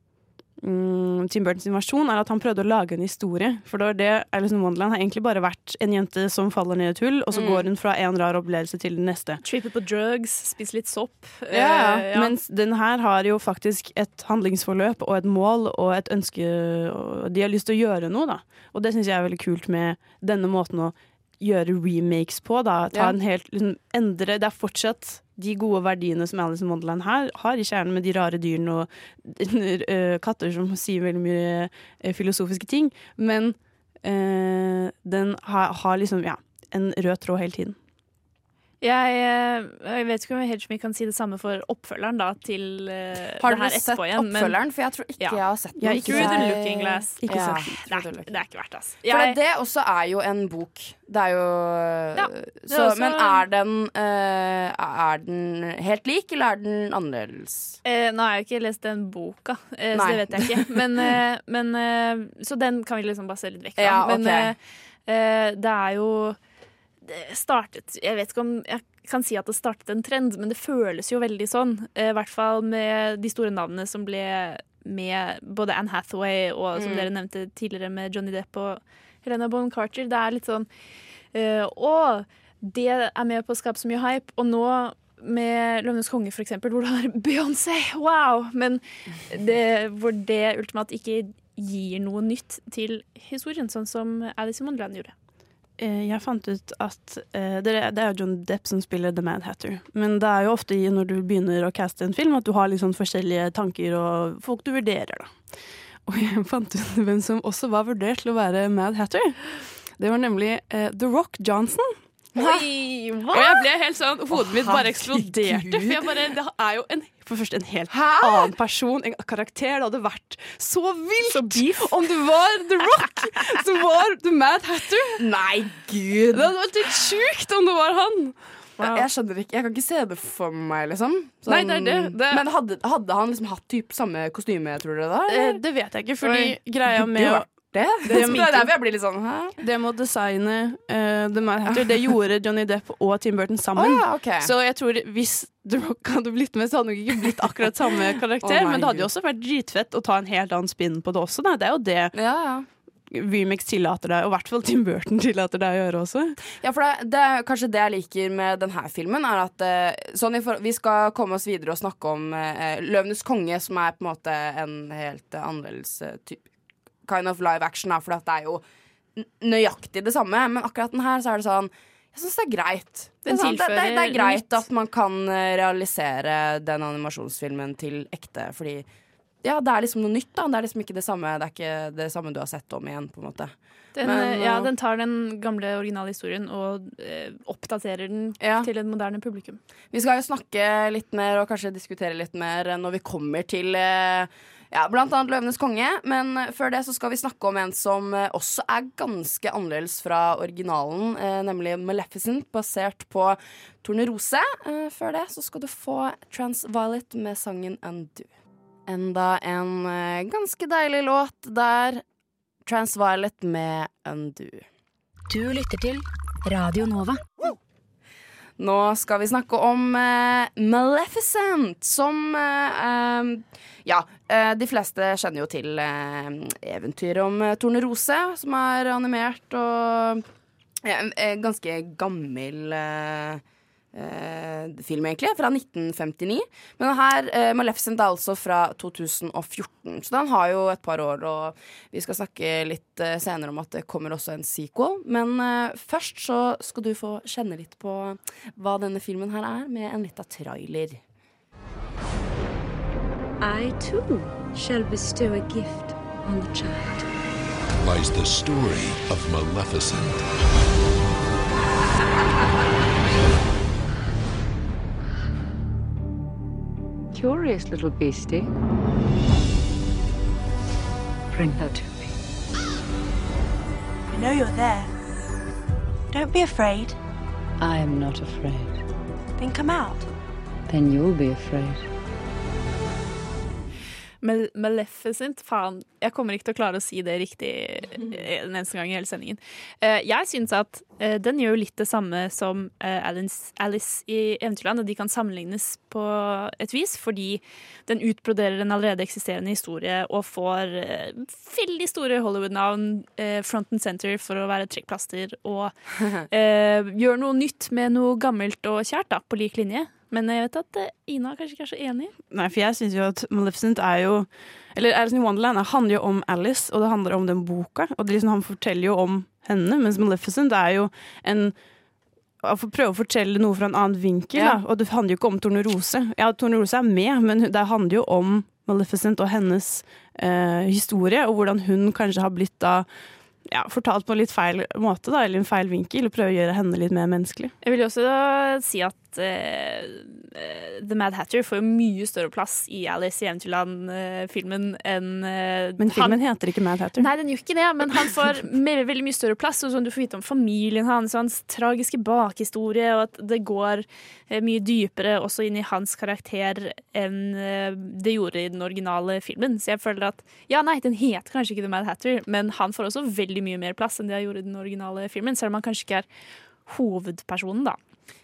mm, Tim Burtons versjon, er at han prøvde å lage en historie. For det var det Alice in Wonderland har egentlig bare vært en jente som faller ned i et hull, og så Mm. går hun fra en rar opplevelse til den neste. Tripper på drugs, spiser litt sopp. Ja, uh, ja. Mens den her har jo faktisk et handlingsforløp og et mål og et ønske og De har lyst til å gjøre noe, da. Og det syns jeg er veldig kult med denne måten å gjøre remakes på. Da. Ta en helt, liksom, endre Det er fortsatt de gode verdiene som Alice in Wonderland her har i kjernen, med de rare dyrene og eh, katter som sier veldig mye eh, filosofiske ting. Men øh, den har, har liksom, ja, en rød tråd hele tiden. Jeg, eh, jeg vet ikke om jeg helt så mye kan si det samme for oppfølgeren da, til eh, Har det her sett etterpå igjen. men- oppfølgeren? For jeg tror ikke Ja. jeg har sett den. Ja, ikke så the jeg- Looking Glass. Ikke Ja. sett den. Det er, det er ikke verdt det, altså. For det, det også er jo en bok. Det er jo det er også- Men er den, uh, er den helt lik, eller er den annerledes? Eh, nå har jeg jo ikke lest den boka, eh, så det vet jeg ikke. Men, men, så den kan vi liksom bare se litt vekk fra. Ja, Men ok. eh, eh, det er jo det startet Jeg vet ikke om jeg kan si at det startet en trend, men det føles jo veldig sånn. Eh, I hvert fall med de store navnene som ble med både Anne Hathaway og som Mm. dere nevnte tidligere med Johnny Depp og Helena Bonham Carter. Det er litt sånn eh, Å, det er med på å skape så mye hype. Og nå med 'Løvenes konge', for eksempel, hvor du har Beyoncé, wow! Men det, hvor det ultimat ikke gir noe nytt til historien, sånn som Alice in Wonderland gjorde. Eh, Jeg fant ut at eh, det, er, jo John Depp som spiller The Mad Hatter. Men det er jo ofte når du begynner å caste en film, at du har litt sånn forskjellige tanker og folk du vurderer, da. Og jeg fant ut hvem som også var vurdert til å være Mad Hatter. Det var nemlig eh, The Rock Johnson. Oi, hva? Og jeg ble helt sånn, Hodet mitt bare eksploderte. For jeg bare, det er jo en, for det første en helt annen person, en karakter. Det hadde vært så vilt om du var The Rock som var The Mad Hatter. Nei, gud! Det hadde vært litt sjukt om det var han. Jeg, jeg skjønner ikke, jeg kan ikke se det for meg, liksom. Nei, det er det. Det- Men hadde, hadde han liksom hatt typ samme kostyme, tror dere da? Eh, det vet jeg ikke, fordi Oi. greia med å det. Det Det, er er derfor jeg blir litt sånn Hæ? Det med å designe uh, The Mad Hatter, det gjorde Johnny Depp og Tim Burton sammen. Oh, ja, okay. Så jeg tror hvis The Rock hadde blitt med, så hadde det ikke blitt akkurat samme karakter. oh, men det hadde jo også vært dritfett å ta en helt annen spinn på det også. Da. Det er jo det Ja, ja. remix tillater deg, og i hvert fall Tim Burton tillater deg å gjøre også. Ja, for det, det er kanskje det jeg liker med denne filmen, er at eh, sånn for, Vi skal komme oss videre og snakke om eh, 'Løvenes konge', som er på en måte en helt annerledes eh, typ kind of live action, for det er jo nøyaktig det samme. Men akkurat den her så er det sånn Jeg syns det er greit. Det er, det, det, det er greit at man kan eh, realisere den animasjonsfilmen til ekte, fordi ja, det er liksom noe nytt, da. Det er liksom ikke det samme Det er ikke det samme du har sett om igjen, på en måte. Den, Men, eh, ja, eh, den tar den gamle originale historien og eh, oppdaterer den Ja. til et moderne publikum. Vi skal jo snakke litt mer og kanskje diskutere litt mer når vi kommer til eh, ja, blant annet 'Løvenes konge'. Men eh, før det så skal vi snakke om en som eh, også er ganske annerledes fra originalen, eh, nemlig 'Maleficent', basert på Tornerose. Før det så skal du få Transviolet med sangen 'Undo'. Enda en ganske deilig låt der. Transviolet med 'Undo'. Du lytter til Radio Nova. Nå skal vi snakke om uh, Maleficent, som uh, um, Ja, uh, de fleste kjenner jo til eventyret om Tornerose, som er animert og ja, en ganske gammel eh, film, egentlig, fra 1959. Men her, eh, Maleficent er altså fra 2014, så den har jo et par år. Og vi skal snakke litt eh, senere om at det kommer også en sequel. Men eh, først så skal du få kjenne litt på hva denne filmen her er, med en lita trailer. I too shall bestow a gift on the child. lies the story of Maleficent. Curious little beastie. Eh? Bring her to me. I know you're there. Don't be afraid. I am not afraid. Then come out. Then you'll be afraid. Mal Maleficent, faen. Jeg kommer ikke til å klare å si det riktig eh, en eneste gang i hele sendingen. Eh, jeg syns at eh, den gjør jo litt det samme som Alice, i Eventyrland, og de kan sammenlignes på et vis, fordi den utbroderer en allerede eksisterende historie og får veldig store Hollywood-navn front and center for å være trekkplaster, og gjør noe nytt med noe gammelt og kjært, da, på lik linje. Men jeg vet at eh, Ina kanskje ikke er så enig. Nei, for jeg syns jo at Maleficent er jo Eller Alice in Wonderland handler jo om Alice, og det handler om den boka. Og det liksom, han forteller jo om henne, mens Maleficent er jo en å prøve å fortelle noe fra en annen vinkel. Ja. Og det handler jo ikke om Tornerose. Ja, Tornerose er med, men det handler jo om Maleficent og hennes eh, historie, og hvordan hun kanskje har blitt da ja, fortalt på en litt feil måte, da, eller en feil vinkel, og prøve å gjøre henne litt mer menneskelig. Jeg vil jo også si at eh, uh, The Mad Hatter får jo mye større plass i Alice i Eventyrland-filmen enn uh, Men filmen han- heter ikke Mad Hatter. Nei, den gjør ikke det, men han får me- veldig mye større plass. Og sånn, du får vite om familien hans og hans tragiske bakhistorie, og at det går uh, mye dypere også inn i hans karakter enn det gjorde i den originale filmen. Så jeg føler at ja, nei, den heter kanskje ikke The Mad Hatter, men han får også veldig mye mer plass enn det han gjorde i den originale filmen, selv om han kanskje ikke er hovedpersonen, da.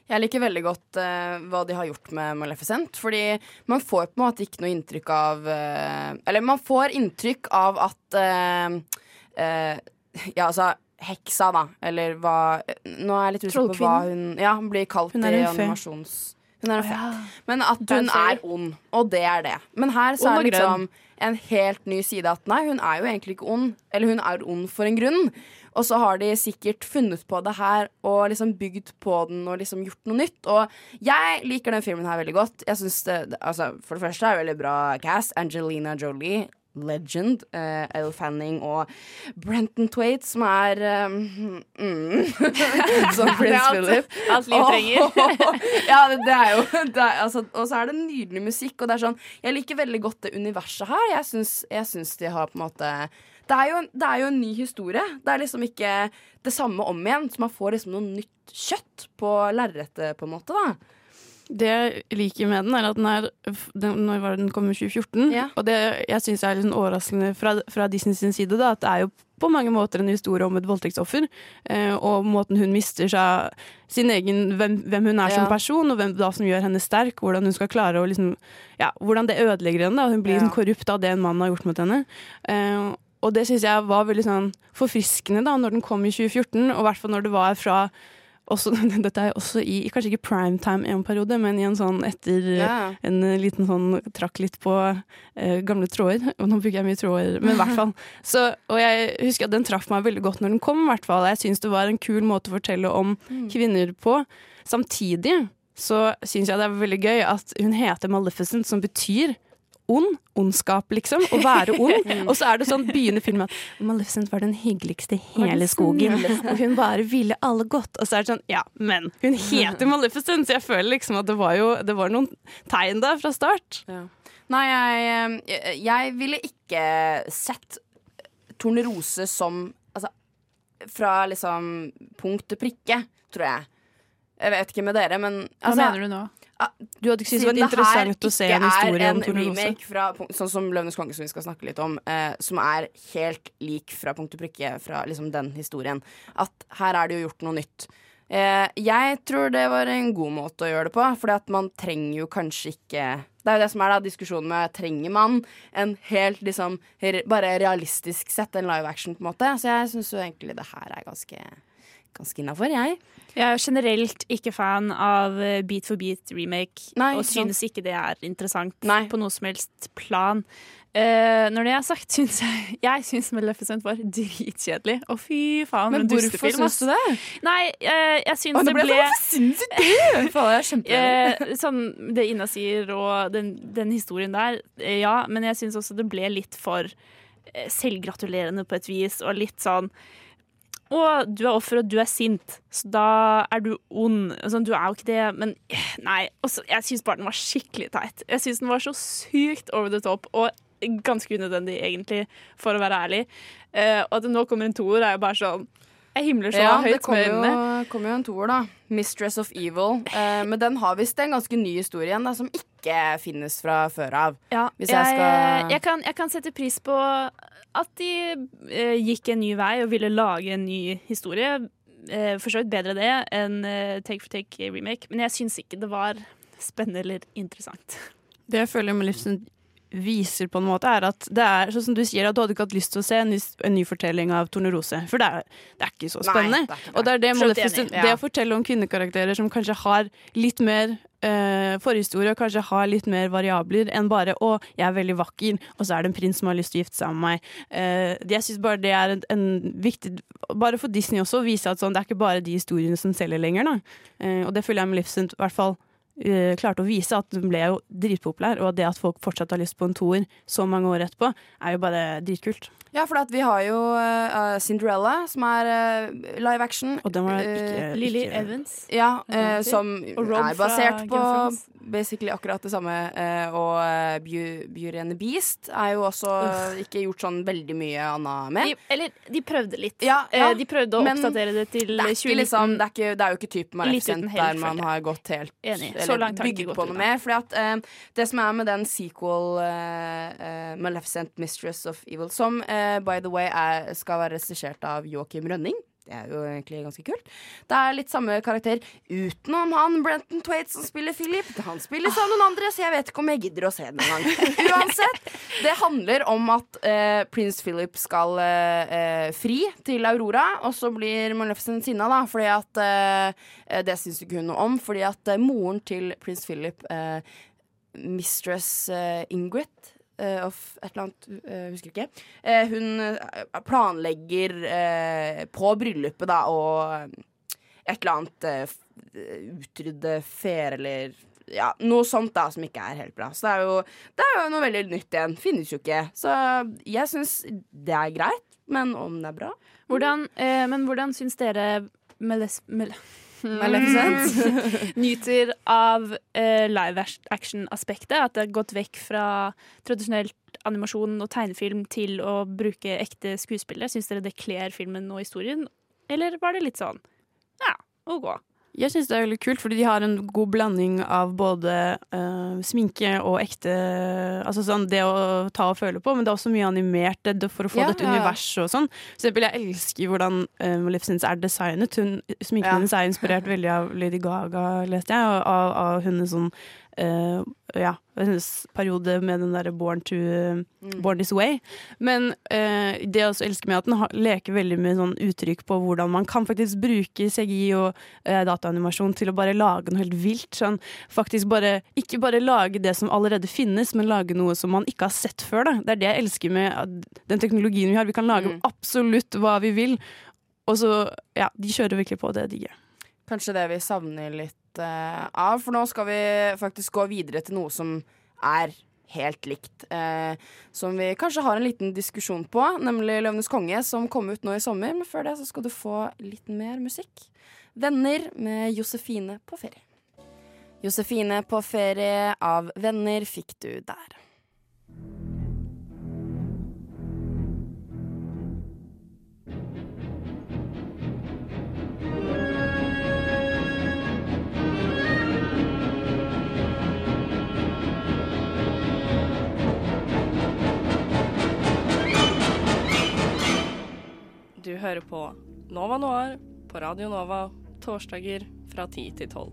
Jeg liker veldig godt uh, hva de har gjort med Maleficent. Fordi man får på en måte ikke noe inntrykk av uh, Eller man får inntrykk av at uh, Ja, altså heksa, da. Eller hva Nå er jeg litt usikker på hva hun Ja, hun blir kalt Hun i animasjons... Hun er en fe. Men at hun er ond, og det er det. Men her så er det liksom en helt ny side at nei, hun er jo egentlig ikke ond. Eller hun er ond for en grunn. Og så har de sikkert funnet på det her og liksom bygd på den og liksom gjort noe nytt. Og jeg liker den filmen her veldig godt. Jeg synes det, altså, For det første er det veldig bra cast. Angelina Jolie. Legend. Uh, Elle Fanning og Brenton Twaite, som er um, mm, Som Prince alt- Philip. alt liv trenger. ja, det, det er jo altså, Og så er det nydelig musikk. Og det er sånn Jeg liker veldig godt det universet her. Jeg syns, jeg syns de har på en måte det er, jo, det er jo en ny historie. Det er liksom ikke det samme om igjen. Så man får liksom noe nytt kjøtt på lerretet, på en måte. da Det jeg liker med den, er at den er den, Når var den kom i 2014? Ja. Og det jeg syns er litt overraskende fra, fra Disney sin side, da, at det er jo på mange måter en historie om et voldtektsoffer. Eh, og måten hun mister seg sin egen hvem, hvem hun er Ja. som person, og hvem da som gjør henne sterk. Hvordan hun skal klare å liksom Ja, hvordan det ødelegger henne. da, Hun blir Ja. sånn korrupt av det en mann har gjort mot henne. Eh, og det syns jeg var veldig sånn forfriskende da når den kom i 2014, og i hvert fall når det var fra også, dette er også i, kanskje ikke primetime en periode, men i en sånn etter yeah. en liten sånn Trakk litt på eh, gamle tråder. Og nå bruker jeg mye tråder, men i hvert fall. Så, og jeg husker at den traff meg veldig godt når den kom, i hvert fall. Jeg syns det var en kul måte å fortelle om Mm. kvinner på. Samtidig så syns jeg det er veldig gøy at hun heter Maleficent, som betyr ond. Ondskap, liksom. Å være ond. Og så er det sånn begynner filmen at Maleficent var den hyggeligste i hele skogen. Og hun bare ville alle godt. Og så er det sånn, ja, men hun heter Maleficent, så jeg føler liksom at det var jo det var noen tegn der fra start. Nei, jeg, jeg, jeg ville ikke sett Tornerose som Altså, fra liksom punkt til prikke, tror jeg. Jeg vet ikke med dere, men Hva altså, mener du nå? Du hadde ikke syntes det var det interessant å se en ikke er en remake fra, sånn som Løvenes konge, som vi skal snakke litt om, eh, som er helt lik fra punkt og prikke fra liksom den historien. At her er det jo gjort noe nytt. Eh, jeg tror det var en god måte å gjøre det på, fordi at man trenger jo kanskje ikke Det er jo det som er da diskusjonen med trenger man en helt liksom re- bare realistisk sett, en live action, på en måte. Så jeg syns jo egentlig det her er ganske, ganske innafor, jeg. Jeg er generelt ikke fan av eh, Beat for beat remake, og synes ikke det er interessant på noe som helst plan. Uh, når det er sagt, syns jeg Jeg syns Maleficent var dritkjedelig. Å, fy faen, Men hvorfor syns du det? Nei, uh, jeg syns det ble Hvorfor jeg du sinnssykt det! Eh, sånn det Ina sier, og den, den historien der, ja. Men jeg syns også det ble litt for selvgratulerende på et vis, og litt sånn å, du er offer, og du er sint, så da er du ond. Sånn, du er jo ikke det, men eh, nei. Også, jeg syns bare den var skikkelig teit. Jeg syns den var så sykt over the top, og ganske unødvendig, egentlig, for å være ærlig. Uh, og at det nå kommer en toer, er jo bare sånn Jeg himler så Ja, høyt med øynene. Det kommer jo en toer, da. 'Mistress of Evil'. Eh, men den har visst en ganske ny historie igjen, da, som ikke finnes fra før av. Ja, Hvis jeg, jeg skal jeg, kan, jeg kan sette pris på at de eh, gikk en ny vei og ville lage en ny historie. Eh, for så vidt bedre det enn eh, Take for Take remake, men jeg syns ikke det var spennende eller interessant. Det jeg føler Maleficent viser på en måte, er at det er sånn som du sier, at du hadde ikke hatt lyst til å se en ny, en ny fortelling av Tornerose. For det er, det er ikke så Nei, spennende. det ikke det. og det er det, enig, ja. det å fortelle om kvinnekarakterer som kanskje har litt mer uh, forhistorie, og kanskje har litt mer variabler enn bare 'å, jeg er veldig vakker', og så er det en prins som har lyst til å gifte seg med meg. Uh, jeg syns bare det er en, en viktig Bare for Disney også, å vise at sånn, det er ikke bare de historiene som selger lenger. Da. Uh, og det føler jeg med livssynt i hvert fall eh, klarte å vise at den ble jo dritpopulær, og det at folk fortsatt har lyst på en toer så mange år etterpå, er jo bare dritkult. Ja, for at vi har jo uh, Cinderella, som er uh, live action. Og den var ikke- Lily Evans. Ja, som er basert på. Basically akkurat det samme. eh, og Beauty and the Beast er jo også Uff. ikke gjort sånn veldig mye annet med. De, eller de prøvde litt. Ja, ja, Eh, de prøvde å men oppdatere det til det er, 2019. liksom, det, er ikke, det er jo ikke typen Maleficent der man har gått helt Enig. Så Eller gått på noe mer. Fordi at eh, det som er med den sequel eh, eh, Maleficent Mistress of Evil, som eh, by the way er, skal være regissert av Joakim Rønning. Det er jo egentlig ganske kult. Det er litt samme karakter utenom han Brenton Twaite som spiller Philip. Han spiller som noen andre, så jeg vet ikke om jeg gidder å se den engang. Uansett, det handler om at eh, prins Philip skal eh, eh, fri til Aurora, og så blir Maleficent sinna, da, fordi at eh, Det syns ikke hun noe om, fordi at eh, moren til prins Philip, eh, mistress Ingrid eh, of et eller annet, uh, husker ikke. Uh, hun planlegger på bryllupet, da, og et eller annet utrydde fer eller ja, noe sånt da som ikke er helt bra. Så det er jo, det er jo noe veldig nytt igjen. Finnes jo ikke. Så jeg syns det er greit, men om det er bra Hvordan, men hvordan syns dere Meles... Mel Maleficent? nyter av uh, live action-aspektet? At det har gått vekk fra tradisjonelt animasjon og tegnefilm til å bruke ekte skuespillere? Syns dere det kler filmen og historien, eller var det litt sånn ja, OK? Jeg syns det er veldig kult, fordi de har en god blanding av både uh, sminke og ekte Altså sånn det å ta og føle på, men det er også mye animert det, det for å få Ja, dette ja. universet og sånn. For eksempel, jeg elsker hvordan uh, Maleficent er designet. Hun, sminken Ja. hennes er inspirert veldig av Lady Gaga, leste jeg, og av, av hennes sånn eh, ja, hennes periode med den derre Born, to, Mm. Born This Way. Men uh, det jeg også elsker med at den har, leker veldig med sånn uttrykk på hvordan man kan faktisk bruke CGI og uh, dataanimasjon til å bare lage noe helt vilt. Sånn, faktisk bare, ikke bare lage det som allerede finnes, men lage noe som man ikke har sett før. Da. Det er det jeg elsker med den teknologien vi har. Vi kan lage Mm. absolutt hva vi vil. Og så, ja, de kjører virkelig på det digger jeg. Kanskje det vi savner litt av. For nå skal vi faktisk gå videre til noe som er helt likt. eh, som vi kanskje har en liten diskusjon på, nemlig 'Løvenes konge', som kom ut nå i sommer. Men før det så skal du få litt mer musikk. 'Venner' med Josefine på ferie. Josefine på ferie av 'Venner' fikk du der. Du hører på Nova Noir på Radio Nova torsdager fra 10 til 12.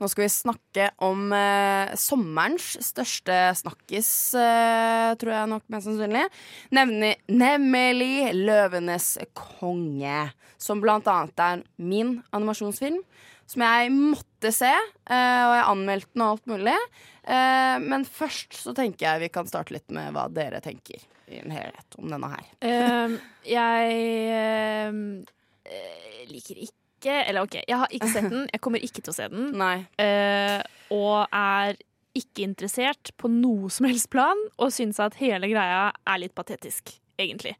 Nå skal vi snakke om eh, sommerens største snakkis, eh, tror jeg nok mest sannsynlig. Nemlig, nemlig 'Løvenes konge', som blant annet er min animasjonsfilm. Som jeg måtte se, eh, og jeg anmeldte den og alt mulig. Eh, men først så tenker jeg vi kan starte litt med hva dere tenker i en helhet om denne her. Ehm, jeg eh, liker ikke Eller OK, jeg har ikke sett den. Jeg kommer ikke til å se den. Og er ikke interessert på noe som helst plan, og syns at hele greia er litt patetisk, egentlig.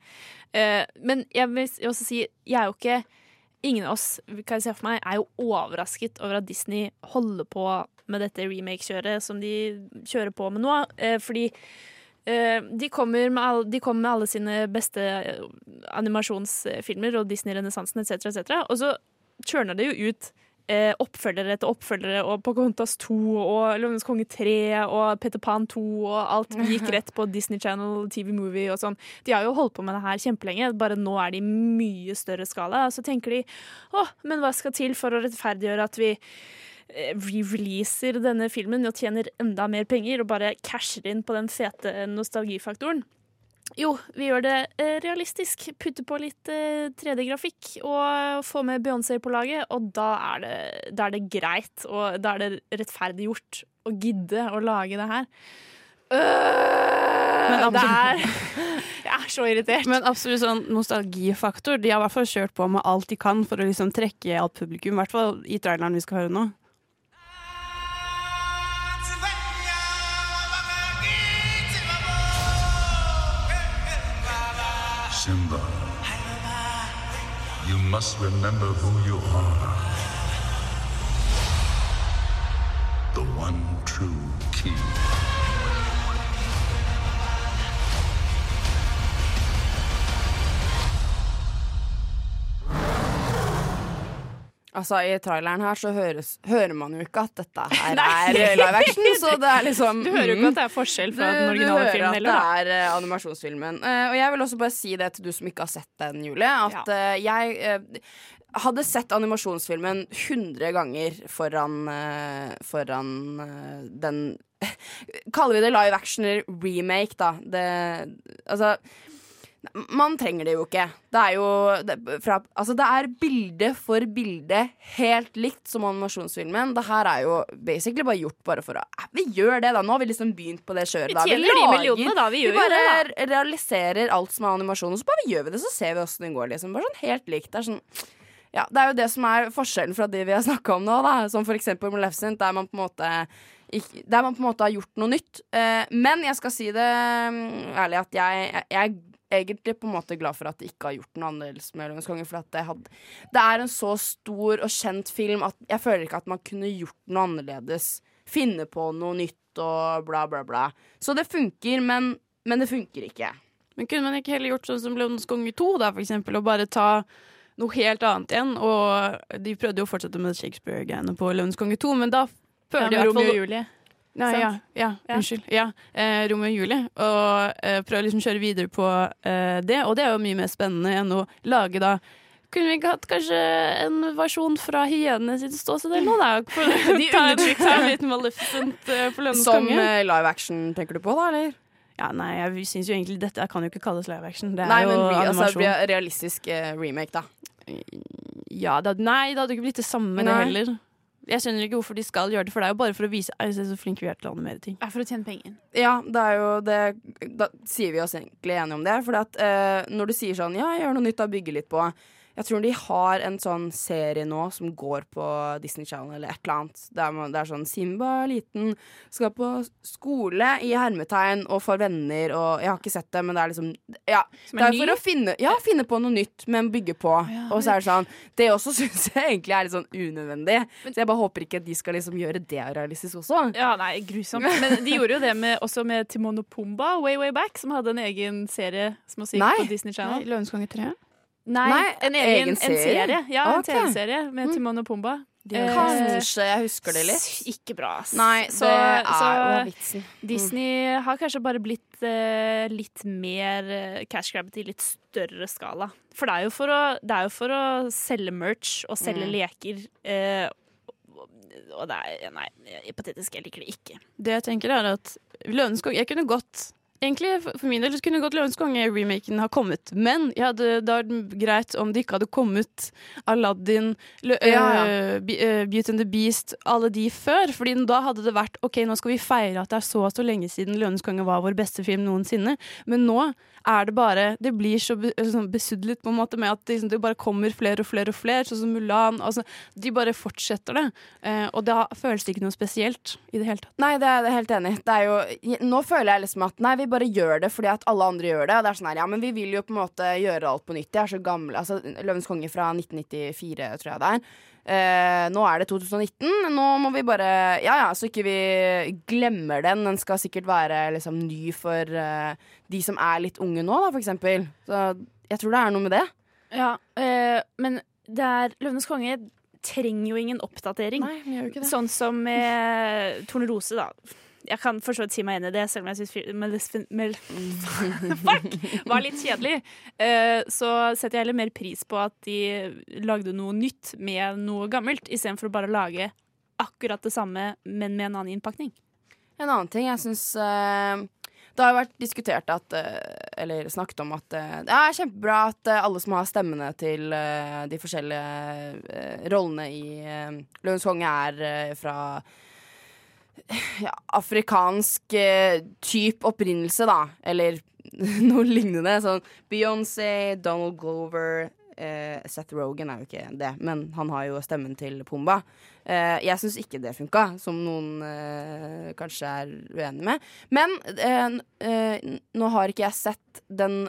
Men jeg vil også si, jeg er jo ikke Ingen av oss kan jeg se for meg, er jo overrasket over at Disney holder på med dette remake-kjøret som de kjører på med nå. Eh, fordi eh, de, kommer med all, de kommer med alle sine beste eh, animasjonsfilmer og Disney-renessansen etc., etc., og så churner det jo ut eh, oppfølgere etter oppfølgere, og Pocahontas 2 og Løvenes konge 3 og Peter Pan 2 og alt gikk rett på Disney Channel, TV Movie og sånn. De har jo holdt på med det her kjempelenge, bare nå er det i mye større skala. Og Så tenker de å, men hva skal til for å rettferdiggjøre at vi eh, re-releaser denne filmen og tjener enda mer penger og bare casher inn på den fete nostalgifaktoren? Jo, vi gjør det eh, realistisk. Putter på litt eh, 3D-grafikk og får med Beyoncé på laget, og da er, det, da er det greit. Og da er det rettferdiggjort å gidde å lage det her. Øh, det er Jeg er så irritert. Men absolutt sånn nostalgifaktor. De har i hvert fall kjørt på med alt de kan for å liksom trekke alt publikum. I hvert fall i traileren vi skal høre nå. Must remember who you are. The one true king. Altså, I traileren her så høres, hører man jo ikke at dette her er live action. Så det er liksom Du hører jo mm. ikke at det er forskjell fra den originale filmen. Du hører at det er eh, animasjonsfilmen. Eh, og jeg vil også bare si det til du som ikke har sett den, Julie. At eh, jeg hadde sett animasjonsfilmen 100 ganger foran, foran den Kaller vi det live action remake, da. Det, altså man trenger det jo ikke. Det er jo det, fra, Altså, det er bilde for bilde helt likt som animasjonsfilmen. Det her er jo basically bare gjort bare for å Vi gjør det, da. Nå har vi liksom begynt på det kjøret. Vi da. tjener de millionene, da. Vi jo bare det, re- realiserer alt som er animasjon, og så bare gjør vi det, så ser vi åssen det går, liksom. Bare sånn helt likt. Det er sånn ja, Det er jo det som er forskjellen fra de vi har snakka om nå, da. Som for eksempel Maleficent, der man på en måte der man på en måte har gjort noe nytt. Eh, men jeg skal si det mm, ærlig at jeg, jeg, egentlig på en måte glad for at de ikke har gjort noe annerledes med Løvenes konge. For at det, hadde, det er en så stor og kjent film at jeg føler ikke at man kunne gjort noe annerledes. Finne på noe nytt og bla, bla, bla. Så det funker, men, men det funker ikke. Men kunne man ikke heller gjort sånn som Løvenes konge 2, da, for eksempel, og bare ta noe helt annet igjen? Og de prøvde jo å fortsette med Shakespeare-greiene på Løvenes konge 2, men da føler Ja, de i hvert fall Romeo og Julie. Nei, ja, ja, unnskyld. Ja, eh, Romeo og Julie. Og eh, prøve å liksom kjøre videre på eh, det. Og det er jo mye mer spennende enn å lage da kunne vi ikke hatt kanskje en versjon fra hyenene sitt ståsted eller noe, da? For, De undertrykker undertrykte. en liten Maleficent eh, for Løvenes Som eh, live action, tenker du på, da, eller? Ja, nei, jeg syns jo egentlig dette kan jo ikke kalles live action. Det er Nei, jo men animasjon. altså, animasjon. re- realistisk eh, remake, da. Ja, det, nei, det hadde ikke blitt det samme, det heller. Jeg skjønner ikke hvorfor de skal gjøre det, for det er jo bare for å vise «Ei, se så flinke vi er til å animere ting. Er for å tjene penger. Ja, det er jo det Da sier vi oss egentlig enige om det. For at, eh, når du sier sånn Ja, gjør noe nytt, da bygger litt på. Jeg tror de har en sånn serie nå som går på Disney Channel eller et eller annet. Der man, det er sånn Simba er liten, skal på skole i hermetegn og får venner og Jeg har ikke sett det, men det er liksom Ja. er Det er for ny? å finne, ja, finne på noe nytt, men bygge på. og så er det sånn Det også syns jeg egentlig er litt sånn unødvendig. Så jeg bare håper ikke at de skal liksom gjøre det realistisk også. Ja, nei, grusomt. Men de gjorde jo det med, også med Timon og Pumba way way back, som hadde en egen serie som også gikk på Disney Channel. Konge 3? Nei, Nei, en egen, egen en serie? serie. Ja, en. TV-serie med Timon og Pumba. Eh, Kanskje jeg husker det litt. Ikke bra, ass. Nei, så, det er så. Mm. Disney har kanskje bare blitt eh, litt mer eh, cash grabbet i litt større skala. For det er jo for å, det er jo for å selge merch og selge Mm. leker. Eh, og, og det er Nei, patetisk. Jeg liker det ikke. Det jeg tenker er at Lønnskog Jeg kunne godt Egentlig for min del kunne godt Løvenes konge-remaken ha kommet. Men jeg hadde, det hadde greit om det ikke hadde kommet Aladdin, Lø Ja, ja. øh, Be- øh, Beauty and the Beast, alle de før. Fordi da hadde det vært OK, nå skal vi feire at det er så og så lenge siden Løvens konge var vår beste film noensinne. Men nå er det bare Det blir så be, sånn besudlet på en måte med at det, liksom, det bare kommer flere og flere og flere, sånn som Mulan. Altså, de bare fortsetter det. Eh, og da føles det ikke noe spesielt i det hele tatt. Nei, det er jeg helt enig i. Det nå føler jeg liksom at nei, vi bare gjør det fordi at alle andre gjør det. Og det er sånn her, ja, men vi vil jo på en måte gjøre alt på nytt. Jeg er så gammel. Altså, Løvens konge fra 1994, tror jeg det er. Eh, nå er det 2019. Nå må vi bare Ja ja, så ikke vi glemmer den. Den skal sikkert være liksom ny for eh, de som er litt unge nå, da, for eksempel. Så jeg tror det er noe med det. Ja, eh, men det er Løvenes konge trenger jo ingen oppdatering. Nei, gjør ikke det. Sånn som med Tornerose, da. Jeg kan for så vidt si meg enig i det, selv om jeg syns Fuck! var litt kjedelig. Eh, så setter jeg heller mer pris på at de lagde noe nytt med noe gammelt, istedenfor å bare lage akkurat det samme, men med en annen innpakning. En annen ting jeg syns Det har vært diskutert at eh, Eller snakket om at eh, det er kjempebra at eh, alle som har stemmene til eh, de forskjellige eh, rollene i Løvens konge, er eh, fra ja, afrikansk eh, type opprinnelse, da. Eller noe lignende. Sånn Beyoncé, Donald Glover eh, Seth Rogan er jo ikke det, men han har jo stemmen til Pumba. Eh, jeg syns ikke det funka, som noen eh, kanskje er uenig med. Men eh, eh, nå har ikke jeg sett den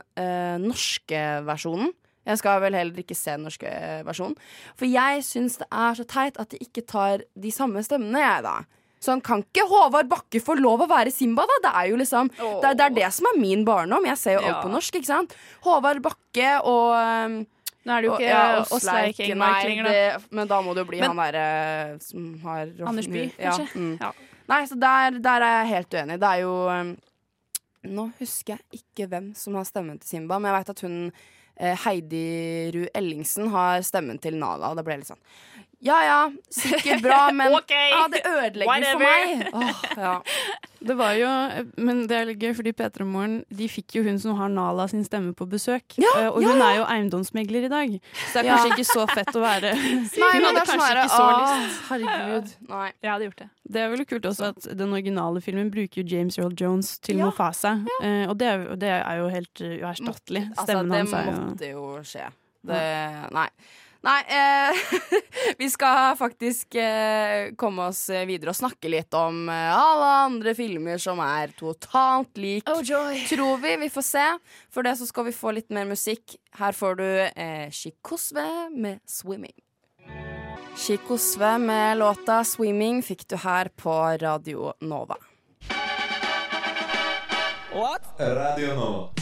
norske versjonen. Jeg skal vel heller ikke se den norske versjonen. For jeg syns det er så teit at de ikke tar de samme stemmene, jeg, da. Sånn, Kan ikke Håvard Bakke få lov å være Simba, da? Det er jo liksom det, er, det er det som er min barndom. Jeg ser jo alt Ja. på norsk, ikke sant? Håvard Bakke og um, Nå er det jo ikke ja, Åsleik Engmark lenger, da. Men da må det jo bli Men- han derre som har Anders Bye, ja, kanskje? mm. Ja. Nei, så der, der er jeg helt uenig. Det er jo um, Nå husker jeg ikke hvem som har stemmen til Simba, men jeg vet at hun eh, Heidi Ru Ellingsen har stemmen til Nala, og det ble litt sånn Ja ja, sikkert bra, men okay. ah, det ødelegger for meg. Oh, ja. Det var jo, men det er litt gøy, fordi P3 Morgen de fikk jo hun som har Nala sin stemme på besøk. Eh, og hun ja, hun er jo eiendomsmegler i dag, så det er Ja. kanskje ikke så fett å være Nei, Hun hadde det sånn kanskje her, ikke så lyst. lyst. Herregud. Nei. Jeg hadde gjort det. Det er vel kult også at den originale filmen bruker jo James Earl Jones til Ja, Mofasa. Uh, og det er, det er jo helt uh, uerstattelig. Altså, Stemmen det hans er jo måtte jo skje. Det Nei. Nei, eh, vi skal faktisk eh, komme oss videre og snakke litt om eh, alle andre filmer som er totalt lik. Tror vi. Vi får se. For det så skal vi få litt mer musikk. Her får du eh, Chikosve med 'Swimming'. Chikosve med låta 'Swimming' fikk du her på Radio Nova. What? Radio Nova.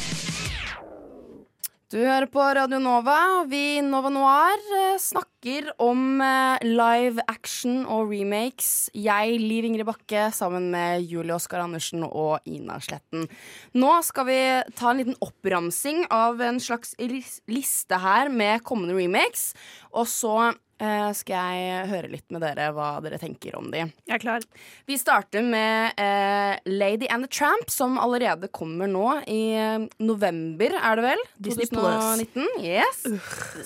Du hører på Radio Nova, og vi i Nova Noir eh, snakker om eh, live action og remakes. Jeg, Liv Ingrid Bakke, sammen med Julie Oskar Andersen og Ina Sletten. Nå skal vi ta en liten oppramsing av en slags liste her med kommende remakes. Og så eh, skal jeg høre litt med dere hva dere tenker om de. Jeg er klar. Vi starter med eh, Lady and the Tramp, som allerede kommer nå i eh, november, er det vel? Disney 2019. Yes.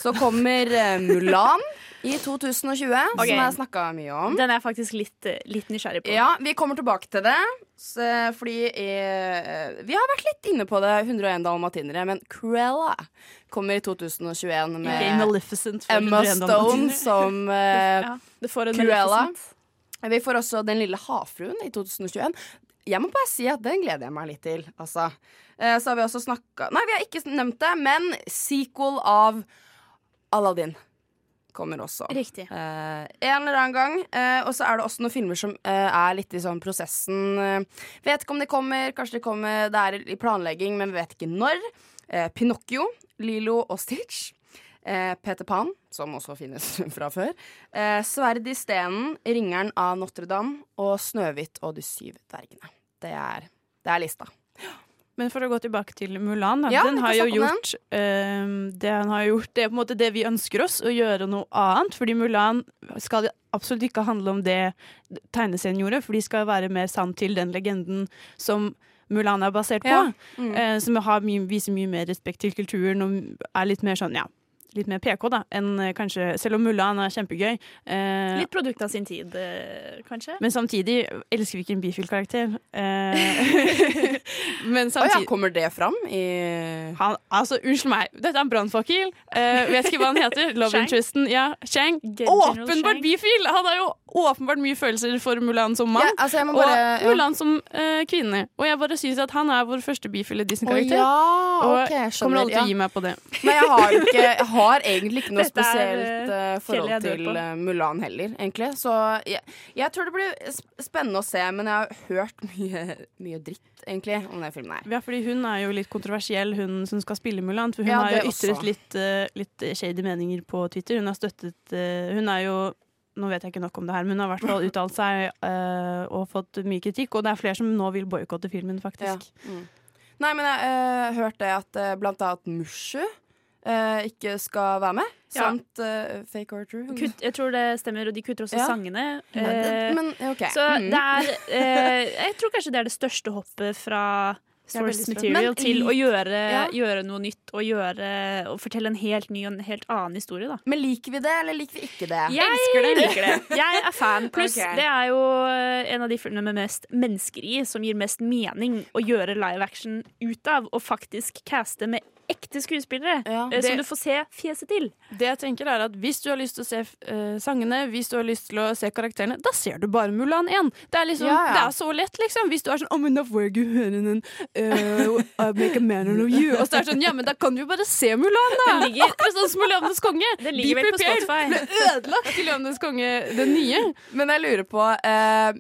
Så kommer eh, Mulan i 2020, okay. som jeg snakka mye om. Den er jeg faktisk litt, eh, litt nysgjerrig på. Ja, vi kommer tilbake til det. Så, fordi eh, Vi har vært litt inne på det, 101 dalmatinere, men Cruella kommer i 2021 med okay, Maleficent Emma Stone som eh, Ja, Cruella. Vi får også Den lille havfruen i 2021. Jeg må bare si at den gleder jeg meg litt til. Altså. Eh, Så har vi også snakka Nei, vi har ikke nevnt det, men sequel av Aladdin kommer også. Riktig. Eh, en eller annen gang. Eh, og så er det også noen filmer som eh, er litt i sånn prosessen. Eh, vet ikke om de kommer, kanskje de kommer, det er i planlegging, men vi vet ikke når. Eh, Pinocchio, Lilo og Stitch. eh, Peter Pan, som også finnes fra før, eh, Sverd i stenen, Ringeren av Notre-Dame og Snøhvit og de syv dvergene. Det er, det er lista. Men for å gå tilbake til Mulan, Ja, den har jo gjort eh, Det han har gjort, det er på en måte det vi ønsker oss, å gjøre noe annet. Fordi Mulan skal absolutt ikke handle om det tegneserien gjorde, for de skal være mer sann til den legenden som Mulan er basert på. Ja. Mm. Eh, som har mye, viser mye mer respekt til kulturen og er litt mer sånn, ja Litt mer PK, da, enn eh, kanskje Selv om Mulan er kjempegøy. eh, Litt produkt av sin tid, eh, kanskje. men samtidig elsker vi ikke en bifil-karakter. Eh, men Å ja, samtidig kommer det fram i han, altså, Unnskyld meg, dette er en brannfakkel. Eh, vet ikke hva han heter. Love interesten. Ja, Chang. Åpenbart bifil! Han er jo åpenbart mye følelser for Mulan som mann, Ja, altså, jeg må bare- og ja. Mulan som uh, kvinne. Og jeg bare syns at han er vår første bifile Disney-karakter. Å ja, og ok, kommer aldri til ja. å gi meg på det. Men jeg har, ikke, jeg har egentlig ikke noe Dette spesielt eh, forhold til eh, Mulan heller, egentlig. Så jeg, jeg tror det blir spennende å se, men jeg har hørt mye, mye dritt, egentlig, om den filmen her. Ja, fordi hun er jo litt kontroversiell, hun som skal spille Mulan. For hun Ja, har jo ytret litt, litt shady meninger på Twitter. Hun har støttet Hun er jo nå vet jeg ikke nok om det her, men hun har i hvert fall uttalt seg uh, og fått mye kritikk. Og det er flere som nå vil boikotte filmen, faktisk. Mm. Nei, men jeg uh, hørte at uh, blant annet Mushu uh, ikke skal være med. Ja. Samt Fake or True. Kutt, jeg tror det stemmer, og de kutter også Ja. sangene. Men- men, ok. Så Mm. det er eh, Jeg tror kanskje det er det største hoppet fra source material til å gjøre, Ja. gjøre noe nytt og, gjøre, og fortelle en helt ny og en helt annen historie. Da. Men liker vi det, eller liker vi ikke det? Jeg liker det. Jeg er fan. Pluss okay. det er jo en av de filmene med mest mennesker i, som gir mest mening å gjøre live action ut av, og faktisk caste med ekte skuespillere. ja, det- Som du får se fjeset til. Det jeg tenker er at Hvis du har lyst til å se uh, sangene, hvis du har lyst til å se karakterene, da ser du bare Mulan 1. Det er, liksom, Ja, ja. det er så lett, liksom. Hvis du er sånn oh, men da får jeg eh, I Make a man out of you. Og så er det sånn, ja, men da kan du jo bare se Mulan, da! Det ligger- Akkurat sånn som Løvenes konge. Det ligger Be vel på. Spotify. Ble ødelagt til Løvenes konge, den nye. Men jeg lurer på uh,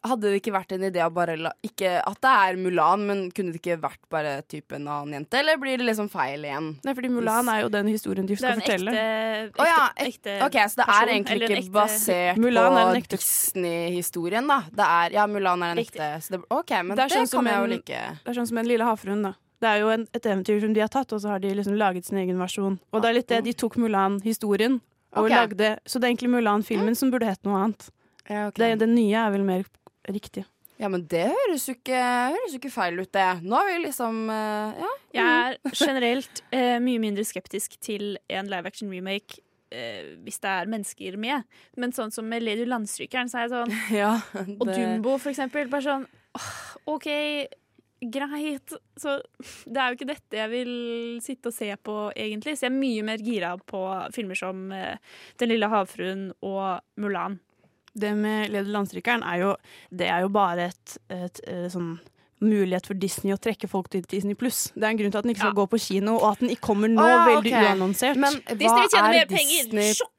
Hadde det ikke vært en idé å bare la Ikke at det er Mulan, men kunne det ikke vært bare type en annen jente? Eller blir det liksom feil igjen? Nei, fordi Mulan er jo den historien de Det skal er en fortelle. ekte, oh, ja, ekte, ekte Ok, så det person, er egentlig ikke ekte- basert Mulan er på Disney-historien, da. Det er, ja, Mulan er en ekte. Så det, OK, men det, er sånn som kan jeg jo like. Det er sånn som en lille havfruen, da. Det er jo en, et eventyr som de har tatt, og så har de liksom laget sin egen versjon. Og det er litt det, de tok Mulan-historien og okay. lagde Så det er egentlig Mulan-filmen som burde hett noe annet. Ja, okay. det, den nye er vel mer riktig. Ja, men det høres jo ikke, høres jo ikke feil ut, det. Nå er vi liksom uh, Ja. Jeg er generelt uh, mye mindre skeptisk til en live action remake uh, hvis det er mennesker med. Men sånn som med Lady Landstrykeren, så er jeg sånn Ja, Og Dumbo, for eksempel. Bare sånn åh, OK, greit. Så det er jo ikke dette jeg vil sitte og se på, egentlig. Så jeg er mye mer gira på filmer som Den lille havfruen og Mulan. Det med Leder landstrykeren er jo Det er jo bare et, et, eh, sånn mulighet for Disney å trekke folk til Disney pluss. Det er en grunn til at den ikke skal gå på kino, og at den ikke kommer nå Å ja, veldig okay. uannonsert. Men Disney tjener er mer penger. Disney Sjokk!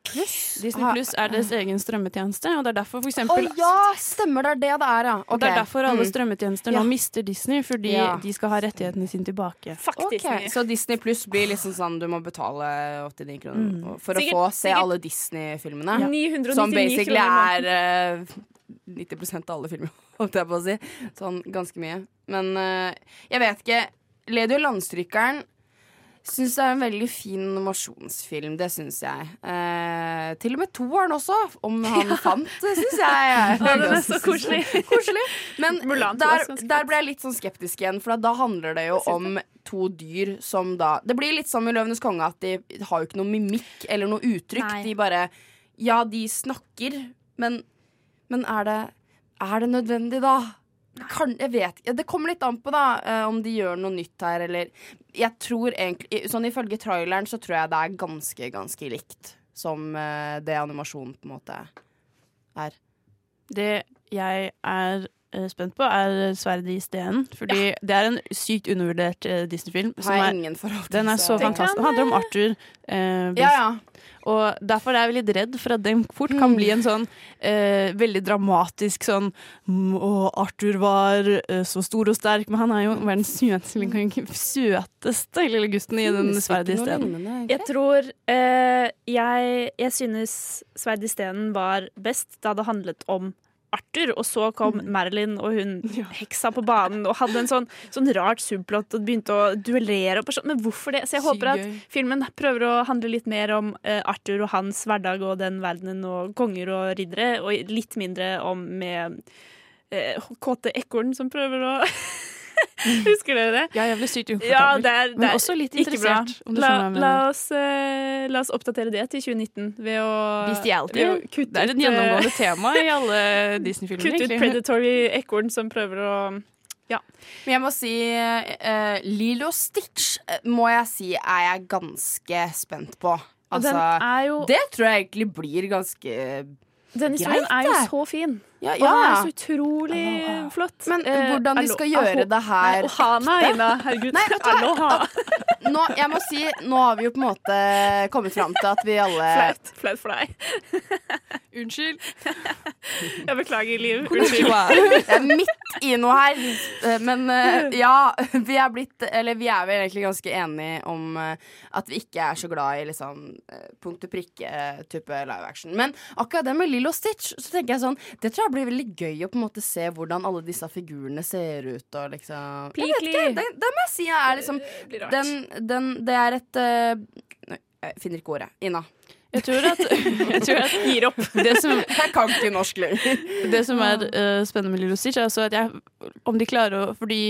Disney Pluss er deres egen strømmetjeneste, og det er derfor for Å oh, ja, stemmer det er det det er, ja. Og det er derfor alle Mm. strømmetjenester Ja. nå mister Disney, fordi Ja. de skal ha rettighetene sine tilbake. Ok, Så Disney Pluss blir liksom sånn du må betale 89 kroner Mm. for Sikkert- å få se sikkert- alle Disney-filmene. Ja. 999 Som basically kroner er eh, 90% av alle filmer, holdt jeg på å si. Sånn ganske mye. Men uh, jeg vet ikke. Lady og landstrykeren syns det er en veldig fin animasjonsfilm. Det syns jeg. Eh, til og med toeren også, om han fant, det syns jeg. Ja, den er så koselig. koselig. Men der, er der ble jeg litt sånn skeptisk igjen, for da handler det jo om to dyr som da Det blir litt som i 'Løvenes konge' at de har jo ikke noe mimikk eller noe uttrykk. Nei. De bare Ja, de snakker, men, men er det Er det nødvendig, da? Kan, jeg vet ja, Det kommer litt an på da eh, om de gjør noe nytt her, eller Jeg tror egentlig Sånn ifølge traileren så tror jeg det er ganske, ganske likt som eh, det animasjonen på en måte er. Det jeg er spent på, er 'Sverdet i stenen'. Fordi det er en sykt undervurdert uh, Disney-film. Den er så- fantastisk. Den handler om Arthur. Uh, Ja, ja. Og derfor er jeg litt redd for at den fort kan bli en sånn uh, veldig dramatisk sånn Å, Arthur var eh, så stor og sterk, men han er jo verdens søteste, søteste lille gutten i den sverdet i stedet. Jeg tror eh, jeg, jeg synes 'Sverdet i stenen var best da det handlet om Arthur, og så kom Mm. Marilyn og hun heksa på banen og hadde en sånn, sånn rart subplott og begynte å duellere. Og. Men hvorfor det? Så jeg håper at filmen prøver å handle litt mer om eh, Arthur og hans hverdag og den verdenen og konger og riddere, og litt mindre om med eh, kåte ekorn som prøver å Husker dere det? Ja, jeg ble sykt Ja, det er, det Men er også litt interessert, om La, la, oss, uh, la oss oppdatere det til 2019 ved å, Bestiality. ved å kutte Det er et eh, gjennomgående tema i alle Disney-filmer. Kutte ut predatory ekorn som prøver å Ja. Men jeg må si uh, Lilo Stitch må jeg si er jeg ganske spent på. Og den Altså, er jo- Det tror jeg egentlig blir ganske Den historien greit, er jo så fin. Ja, Og den er ja. så utrolig flott. Men Eh, hvordan de skal gjøre det her Nei, Ohana. Ina. Herregud. Aloha. Nå, jeg må si, nå har vi jo på en måte kommet fram til at vi alle Flaut. Flaut for deg. Unnskyld. Jeg beklager, Liv. Unnskyld. Jeg er midt i noe her. Men eh, ja, vi er blitt Eller vi er vel egentlig ganske enige om eh, at vi ikke er så glad i liksom eh, punkt og prikke-type live action. Men akkurat det med Lilo Stitch, så tenker jeg sånn Det tror jeg blir veldig gøy å på en måte se hvordan alle disse figurene ser ut og liksom Jeg vet ikke, det, det må jeg si er liksom den, den, Det er et uh, Jeg finner ikke ordet. Ina. Jeg tror at, jeg tror at Gir opp. Det som, Jeg kan ikke norsk lenger. det som er uh, spennende med Lilo Stitch, er at jeg Om de klarer å Fordi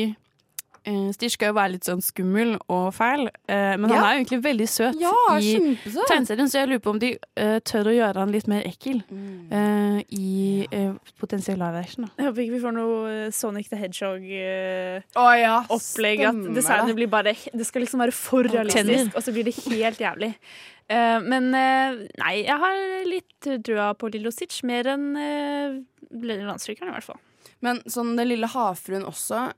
Stitch skal jo være litt sånn skummel og fæl, eh, men han Ja. er jo egentlig veldig søt Ja, i tegneserien, så jeg lurer på om de uh, tør å gjøre han litt mer ekkel eh, i uh, potensiell live action. Da. Jeg håper ikke vi får noe eh, Sonic the Hedgehog-opplegg. Å ja, at designet det. blir bare Det skal liksom være for realistisk, og så blir det helt jævlig. Eh, men eh, nei, jeg har litt trua på Lillo Stitch. Mer enn uh, Landstrykeren, i hvert fall. Men sånn Den lille havfruen også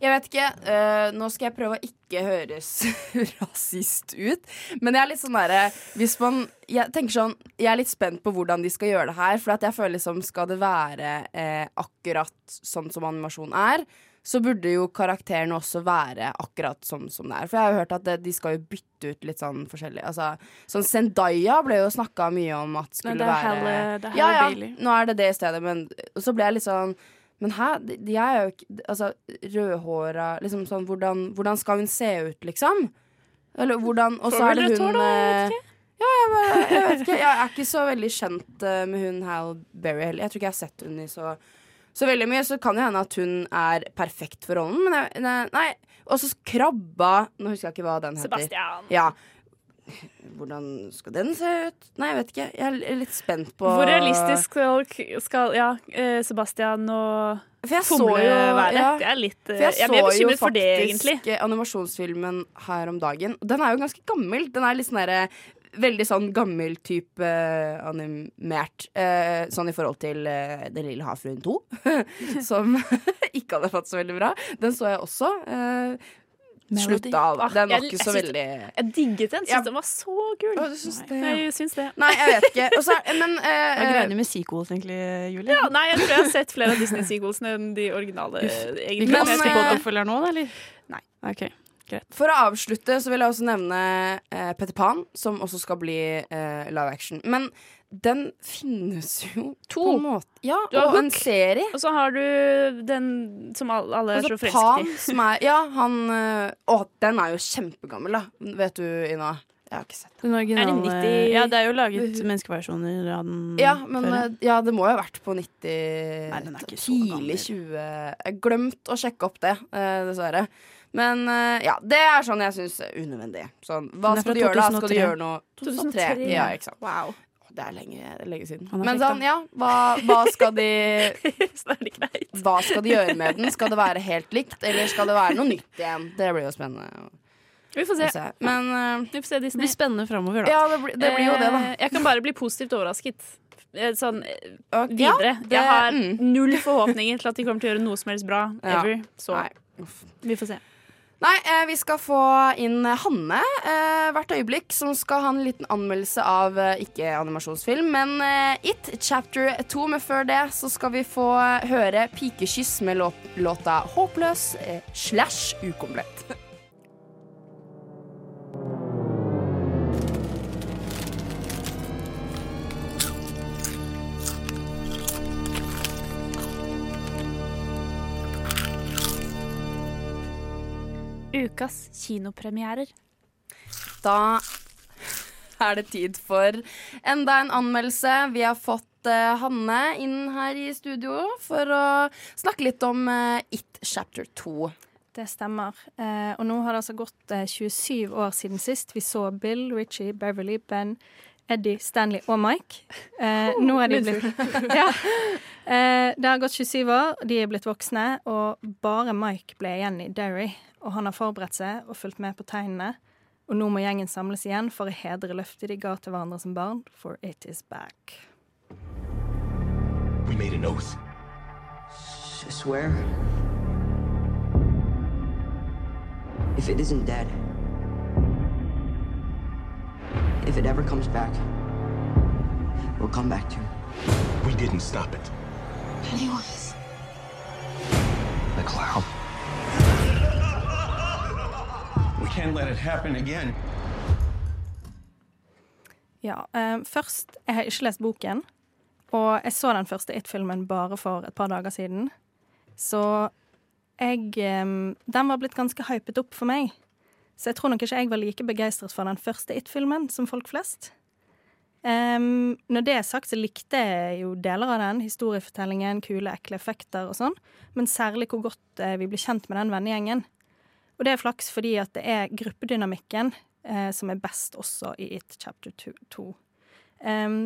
Jeg vet ikke, Uh, nå skal jeg prøve å ikke høres rasist ut, men jeg er litt sånn derre Hvis man Jeg tenker sånn Jeg er litt spent på hvordan de skal gjøre det her, for at jeg føler liksom Skal det være uh, akkurat sånn som animasjon er, så burde jo karakterene også være akkurat sånn som det er. For jeg har jo hørt at det, de skal jo bytte ut litt sånn forskjellig. Altså, sånn Zendaya ble jo snakka mye om at skulle Nei, det er være Halle- det er Ja, Halle ja, Bailey. nå er det det i stedet, men så ble jeg litt sånn men hæ, de er jo ikke Altså, rødhåra liksom sånn, hvordan, hvordan skal hun se ut, liksom? Eller hvordan Og så er det hun eh, Ja, jeg, bare- jeg vet ikke. Jeg er ikke så veldig kjent eh, med hun Hal Berry heller. Jeg tror ikke jeg har sett hun i så, så veldig mye. Så kan det hende at hun er perfekt for rollen, men jeg, nei. Og så krabba Nå husker jeg ikke hva den heter. Sebastian. Ja. Hvordan skal den se ut? Nei, jeg vet ikke. Jeg er litt spent på Hvor realistisk skal, skal ja, eh, Sebastian og For jeg så Fomle jo være? ja. Det er litt, eh, For jeg jeg er så mer jo bekymret for det, faktisk egentlig. eh, animasjonsfilmen her om dagen. Den er jo ganske gammel. Den er litt sånn derre Veldig sånn gammel type eh, animert. eh, sånn i forhold til Den lille havfruen 2, som ikke hadde fått så veldig bra. Den så jeg også. Melody. slutta av. Den var Jeg- ikke så veldig Jeg digget den. Ja. Syns den var så kul. Å, du syns det, ja. Jeg syns det. Nei, jeg vet ikke. Også, er- men Hva eh, greier de med sequels, egentlig, Julie? Ja, nei, jeg tror jeg har sett flere av Disney-sequelsene enn de originale. Vi kan på eh, oppfølger nå, da, eller? Nei. Ok, greit. For å avslutte så vil jeg også nevne uh, Petter Pan, som også skal bli uh, live action. Men den finnes jo To. på en måte. Ja, Du har og en serie. Og så har du den som alle, er så Altså Pan, forelsket i. som er Ja, han eh, Å, den er jo kjempegammel, da. Vet du, Ina? Jeg har ikke sett den. Den originale, Er det 90? Ja, det er jo laget menneskeversjoner av den Ja, men før, ja. det må jo ha vært på 90 Nei, den er ikke så Tidlig gammel. 20 Jeg glemt å sjekke opp det, eh, dessverre. Men eh, ja, det er sånn jeg syns unødvendig. Sånn, hva skal du gjøre da? Skal du gjøre noe 2003? 2003. Ja, ikke sant. Wow. Det er lenge, lenge siden. Han Men sånn, ja, hva, hva skal de Så er det greit. Hva skal de gjøre med den? Skal det være helt likt, eller skal det være noe nytt igjen? Det blir jo spennende Vi får se. se. Men uh, Vi får se Det blir spennende framover, da. ja, det blir, det blir jo det, da. Eh, Jeg kan bare bli positivt overrasket. eh, sånn eh, ja, videre. det- jeg har mm. null forhåpninger til at de kommer til å gjøre noe som helst bra Ja. ever. Så Nei. vi får se. Nei, eh, vi skal få inn Hanne eh, hvert øyeblikk, som skal ha en liten anmeldelse av eh, ikke animasjonsfilm, men eh, It chapter 2. Men før det så skal vi få høre Pikekyss med låta Håpløs slash ukomplett. Ukas kinopremierer. Da er det tid for enda en anmeldelse. Vi har fått eh, Hanne inn her i studio for å snakke litt om eh, It chapter 2. Det stemmer. Eh, og nå har det altså gått eh, 27 år siden sist vi så Bill, Richie, Beverly, Ben, Eddie, Stanley og Mike. Eh, nå er de blitt ja. eh, Det har gått 27 år, de er blitt voksne, og bare Mike ble igjen i Derry. Og han har forberedt seg og fulgt med på tegnene. Og nå må gjengen samles igjen for å hedre løftet de ga til hverandre som barn, for it is back. We made an oath. I swear. If it isn't dead, if it ever comes back, we'll come back to it. We didn't stop it. Pennywise. The clown. Can't let it happen again. Ja, eh, først Jeg har ikke lest boken, og jeg så den første It-filmen bare for et par dager siden. Så jeg eh, Den var blitt ganske hypet opp for meg. Så jeg tror nok ikke jeg var like begeistret for den første It-filmen som folk flest. Um, når det er sagt, så likte jeg jo deler av den. Historiefortellingen, kule, ekle effekter og sånn. Men særlig hvor godt eh, vi ble kjent med den vennegjengen. Og det er flaks fordi at det er gruppedynamikken eh, som er best også i It chapter 2. Um,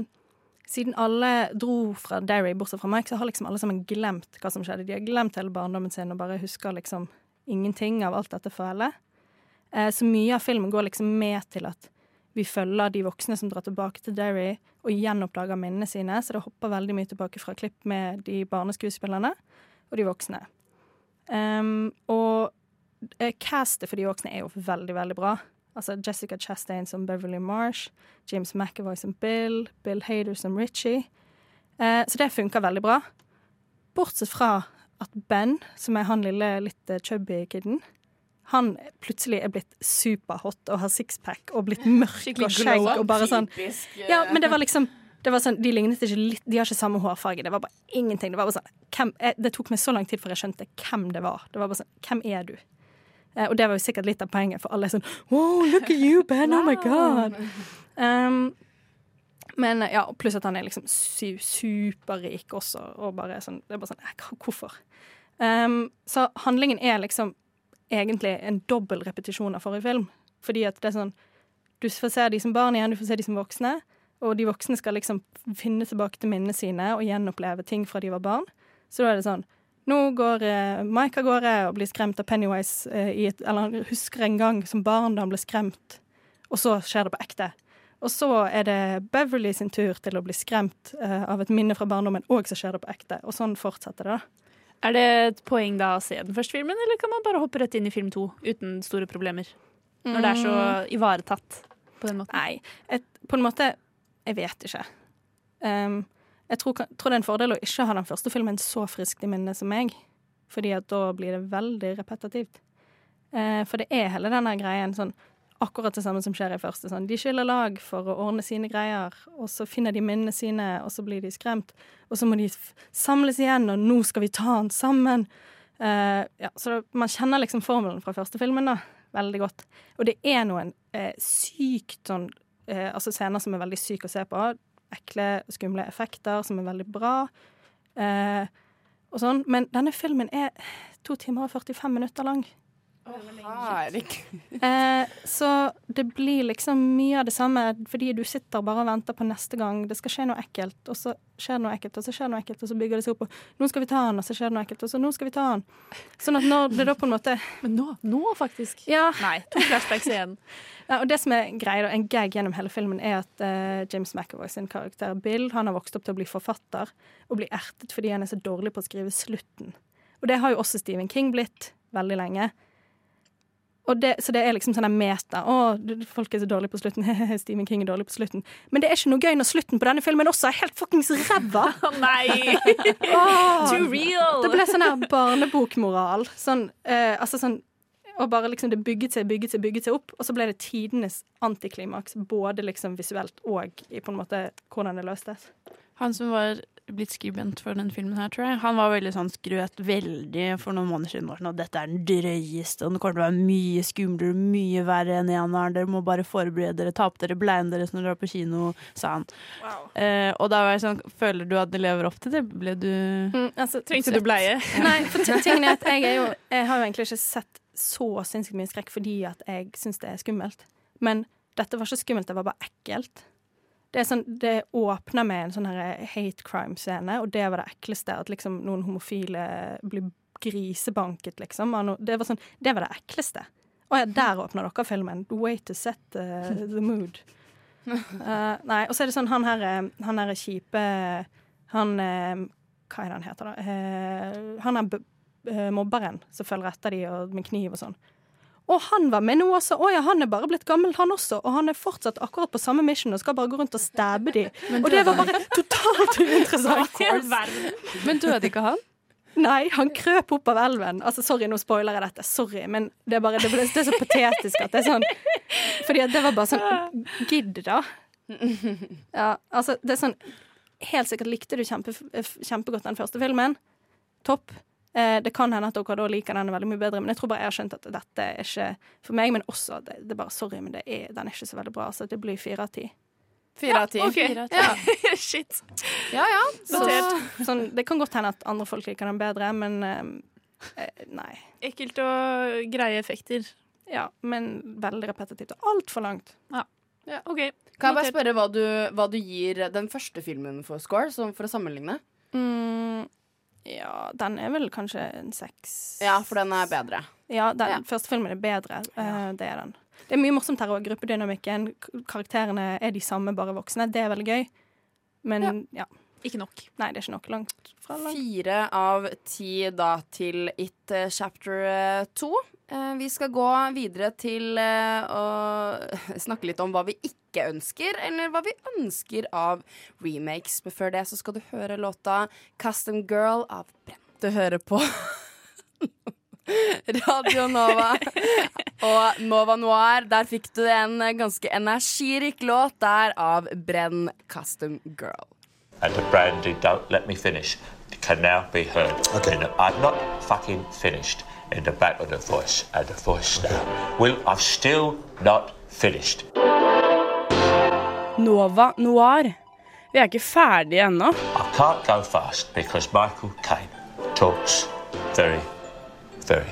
siden alle dro fra Derry, bortsett fra Mike, så har liksom alle sammen glemt hva som skjedde. De har glemt hele barndommen sin og bare husker liksom ingenting av alt dette fæle. Eh, så mye av filmen går liksom med til at vi følger de voksne som drar tilbake til Derry og gjenoppdager minnene sine, så det hopper veldig mye tilbake fra klipp med de barneskuespillerne og de voksne. Um, og castet for de voksne er jo veldig, veldig bra. Altså Jessica Chastain som Beverly Marsh, James McAvoy som Bill, Bill Hader som Richie. Eh, så det funker veldig bra. Bortsett fra at Ben, som er han lille litt eh, chubby kiden, han plutselig er blitt superhot og har sixpack og blitt mørk Skikkelig og skjegg og bare sånn eh. Ja, men det var liksom det var sånn, De lignet ikke litt De har ikke samme hårfarge. Det var bare ingenting. Det var bare sånn hvem, eh, Det tok meg så lang tid før jeg skjønte hvem det var. Det var bare sånn Hvem er du? Eh, og det var jo sikkert litt av poenget, for alle er sånn Wow, look at you, Ben! Oh my God! Um, men ja, pluss at han er liksom su superrik også, og bare sånn Det er bare sånn eh, Hvorfor? Um, så handlingen er liksom egentlig en dobbel repetisjon av forrige film. Fordi at det er sånn Du får se de som barn igjen, du får se de som voksne. Og de voksne skal liksom finne tilbake til minnene sine og gjenoppleve ting fra de var barn. Så da er det sånn Nå går eh, Mike av gårde og blir skremt av Pennywise eh, i et Eller han husker en gang som barn da han ble skremt, og så skjer det på ekte. Og så er det Beverly sin tur til å bli skremt eh, av et minne fra barndommen, og så skjer det på ekte. Og sånn fortsetter det. da. Er det et poeng da å se den første filmen, eller kan man bare hoppe rett inn i film to uten store problemer? Når det er så ivaretatt på den måten. Nei, et, på en måte Jeg vet ikke. Um, jeg tror, tror det er en fordel å ikke ha den første filmen så friskt i minnet som meg. Fordi at da blir det veldig repetitivt. Eh, for det er hele denne greien sånn akkurat det samme som skjer i første. Sånn. De skiller lag for å ordne sine greier, og så finner de minnene sine, og så blir de skremt. Og så må de samles igjen, og nå skal vi ta den sammen. Eh, ja, så man kjenner liksom formelen fra første filmen da, veldig godt. Og det er noen eh, sykt sånn eh, Altså scener som er veldig syke å se på. Ekle, skumle effekter som er veldig bra. Eh, og sånn. Men denne filmen er to timer og 45 minutter lang. Eh, så det blir liksom mye av det samme, fordi du sitter bare og venter på neste gang det skal skje noe ekkelt, og så skjer det noe ekkelt, og så skjer det noe ekkelt, og så bygger det seg opp, og nå skal vi ta han, og så skjer det noe ekkelt, og så nå skal vi ta han. Sånn at når det da på en måte Men nå, nå faktisk? Ja. Nei, to flashbacks igjen. Ja, og det som er greia, en gag gjennom hele filmen, er at eh, James McAvoy sin karakter Bill han har vokst opp til å bli forfatter, og blir ertet fordi han er så dårlig på å skrive slutten. Og det har jo også Stephen King blitt veldig lenge. Og det, så det er liksom sånn meta. Å, folk er så dårlige på slutten. Stephen King er dårlig på slutten. Men det er ikke noe gøy når slutten på denne filmen også er helt fuckings ræva! Nei! oh, Too real! Det ble sånn her barnebokmoral. Sånn, eh, altså sånn og bare liksom det bygget seg, bygget seg, bygget seg opp, og så ble det tidenes antiklimaks. Både liksom visuelt og i på en måte hvordan det løstes. Han som var blitt skribent for den filmen her, tror jeg, han var veldig sånn skrøt veldig for noen måneder siden. Sånn, at dette er den drøyeste, og den kommer til å være mye skumlere, mye verre enn eneren. Dere må bare forberede dere, ta på dere bleiene deres når dere er på kino, sa han. Eh, og da var jeg sånn, føler du at det lever opp til det? Ble du altså, Trengte du bleie? Nei, for tingen er at jeg, er jo, jeg har jo egentlig ikke sett så sinnssykt mye skrekk fordi at jeg syns det er skummelt. Men dette var ikke skummelt, det var bare ekkelt. Det, sånn, det åpner med en sånn her hate crime-scene, og det var det ekleste. At liksom noen homofile blir grisebanket, liksom. Det var, sånn, det var det ekleste. Å ja, der åpner dere filmen. Way to set uh, the mood. Uh, nei, og så er det sånn han her, eh, han her kjipe Han eh, Hva er det han heter, da? Eh, han er eh, mobberen som følger etter de og med kniv og sånn. Og han var med nå også. Å ja, han er bare blitt gammel, han også. Og han er fortsatt akkurat på samme mission og skal bare gå rundt og stabbe de. Og det var bare totalt uinteressant. Men døde ikke han? Nei, han krøp opp av elven. Altså, Sorry, nå spoiler jeg dette. Sorry, men det er, bare, det, det er så patetisk at det er sånn Fordi at det var bare sånn Gidd, da. Ja, altså, det er sånn Helt sikkert likte du kjempe, kjempegodt den første filmen. Topp. Eh, det kan hende at dere da liker den veldig mye bedre, men jeg tror bare jeg har skjønt at dette er ikke for meg. Men også, det, det er bare sorry, men det er, den er ikke så veldig bra. Så det blir fire av ti. Fire av ti. Ja. Shit. Ja, ja. Så, Så, sånn, det kan godt hende at andre folk liker den bedre, men eh, eh, nei. Ekkelt og greie effekter. Ja, men veldig repetitivt og altfor langt. Ja. OK. kan jeg bare spørre hva du, hva du gir den første filmen for score, sånn for å sammenligne? Mm, ja, den er vel kanskje en seks. Ja, for den er bedre. Ja, den Ja. første filmen er bedre. eh, det er den. Det er mye morsomt her òg. Gruppedynamikken. Karakterene er de samme, bare voksne. Det er veldig gøy. Men ja. Ikke nok. Nei, det er ikke nok. Langt fra langt. Fire av ti da til It eh, chapter eh, to. Eh, Vi skal gå videre til eh, å snakke litt om hva vi ikke ønsker, eller hva vi ønsker av remakes. Men før det så skal du høre låta 'Custom Girl' av Brenn. Du hører på Radio Nova og Nova Noir. Der fikk du en ganske energirik låt der av Brenn 'Custom Girl'. and the brandy don't let me finish can now be heard. Okay. I'm not fucking finished in the back of the voice at the voice now. Well, I've still not finished. Nova Noir. Vi er ikke ferdige ennå. I can't go fast because Michael Caine talks very, very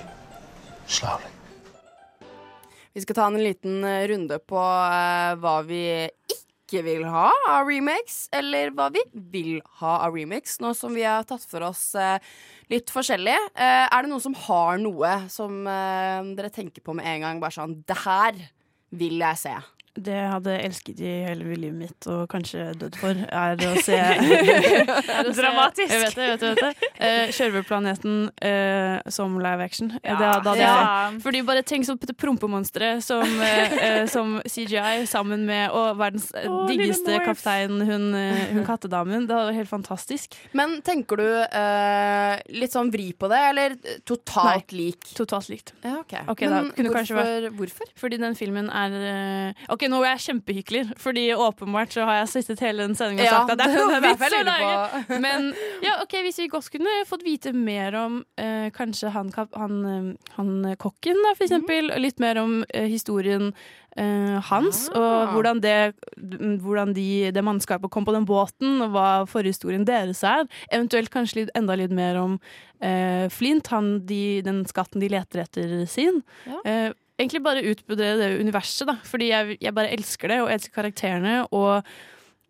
slowly. Vi skal ta en liten eh, runde på eh, hva vi ikke vil ha av remakes, eller hva vi vil ha av remakes, nå som vi har tatt for oss eh, litt forskjellig. Eh, er det noen som har noe som eh, dere tenker på med en gang? Bare sånn Det her vil jeg se. Det jeg hadde elsket i hele livet mitt, og kanskje dødd for, er å se Dramatisk. Jeg vet det, jeg vet det. Vet det. Eh, Kjørveplaneten eh, som live action. Eh, Ja. det, da det, Ja. fordi bare tenk sånn på prompemonstre som, eh, eh, som CGI sammen med og verdens oh, diggeste kaptein, hun, hun kattedamen. Det var helt fantastisk. Men tenker du litt sånn vri på det, eller totalt lik? Totalt likt. Ja, okay. Ok, da Men kunne hvorfor, kanskje vært hvorfor? Fordi den filmen er eh, Ok, Nå er jeg kjempehykler, fordi åpenbart så har jeg sittet hele den sendinga og sagt at det er ikke noe vits å lage. Men ja, ok, hvis vi godt kunne fått vite mer om uh, kanskje han, han, eh, han eh, kokken, da, for eksempel. og Litt mer om uh, historien uh, hans, og hvordan, det, hvordan de, det mannskapet kom på den båten, og hva forhistorien deres er. Eventuelt kanskje litt, enda litt mer om Flint, han, de, den skatten de leter etter sin. Ja. Eh, egentlig bare utbrodere det universet, da. Fordi jeg, jeg bare elsker det, og elsker karakterene. Og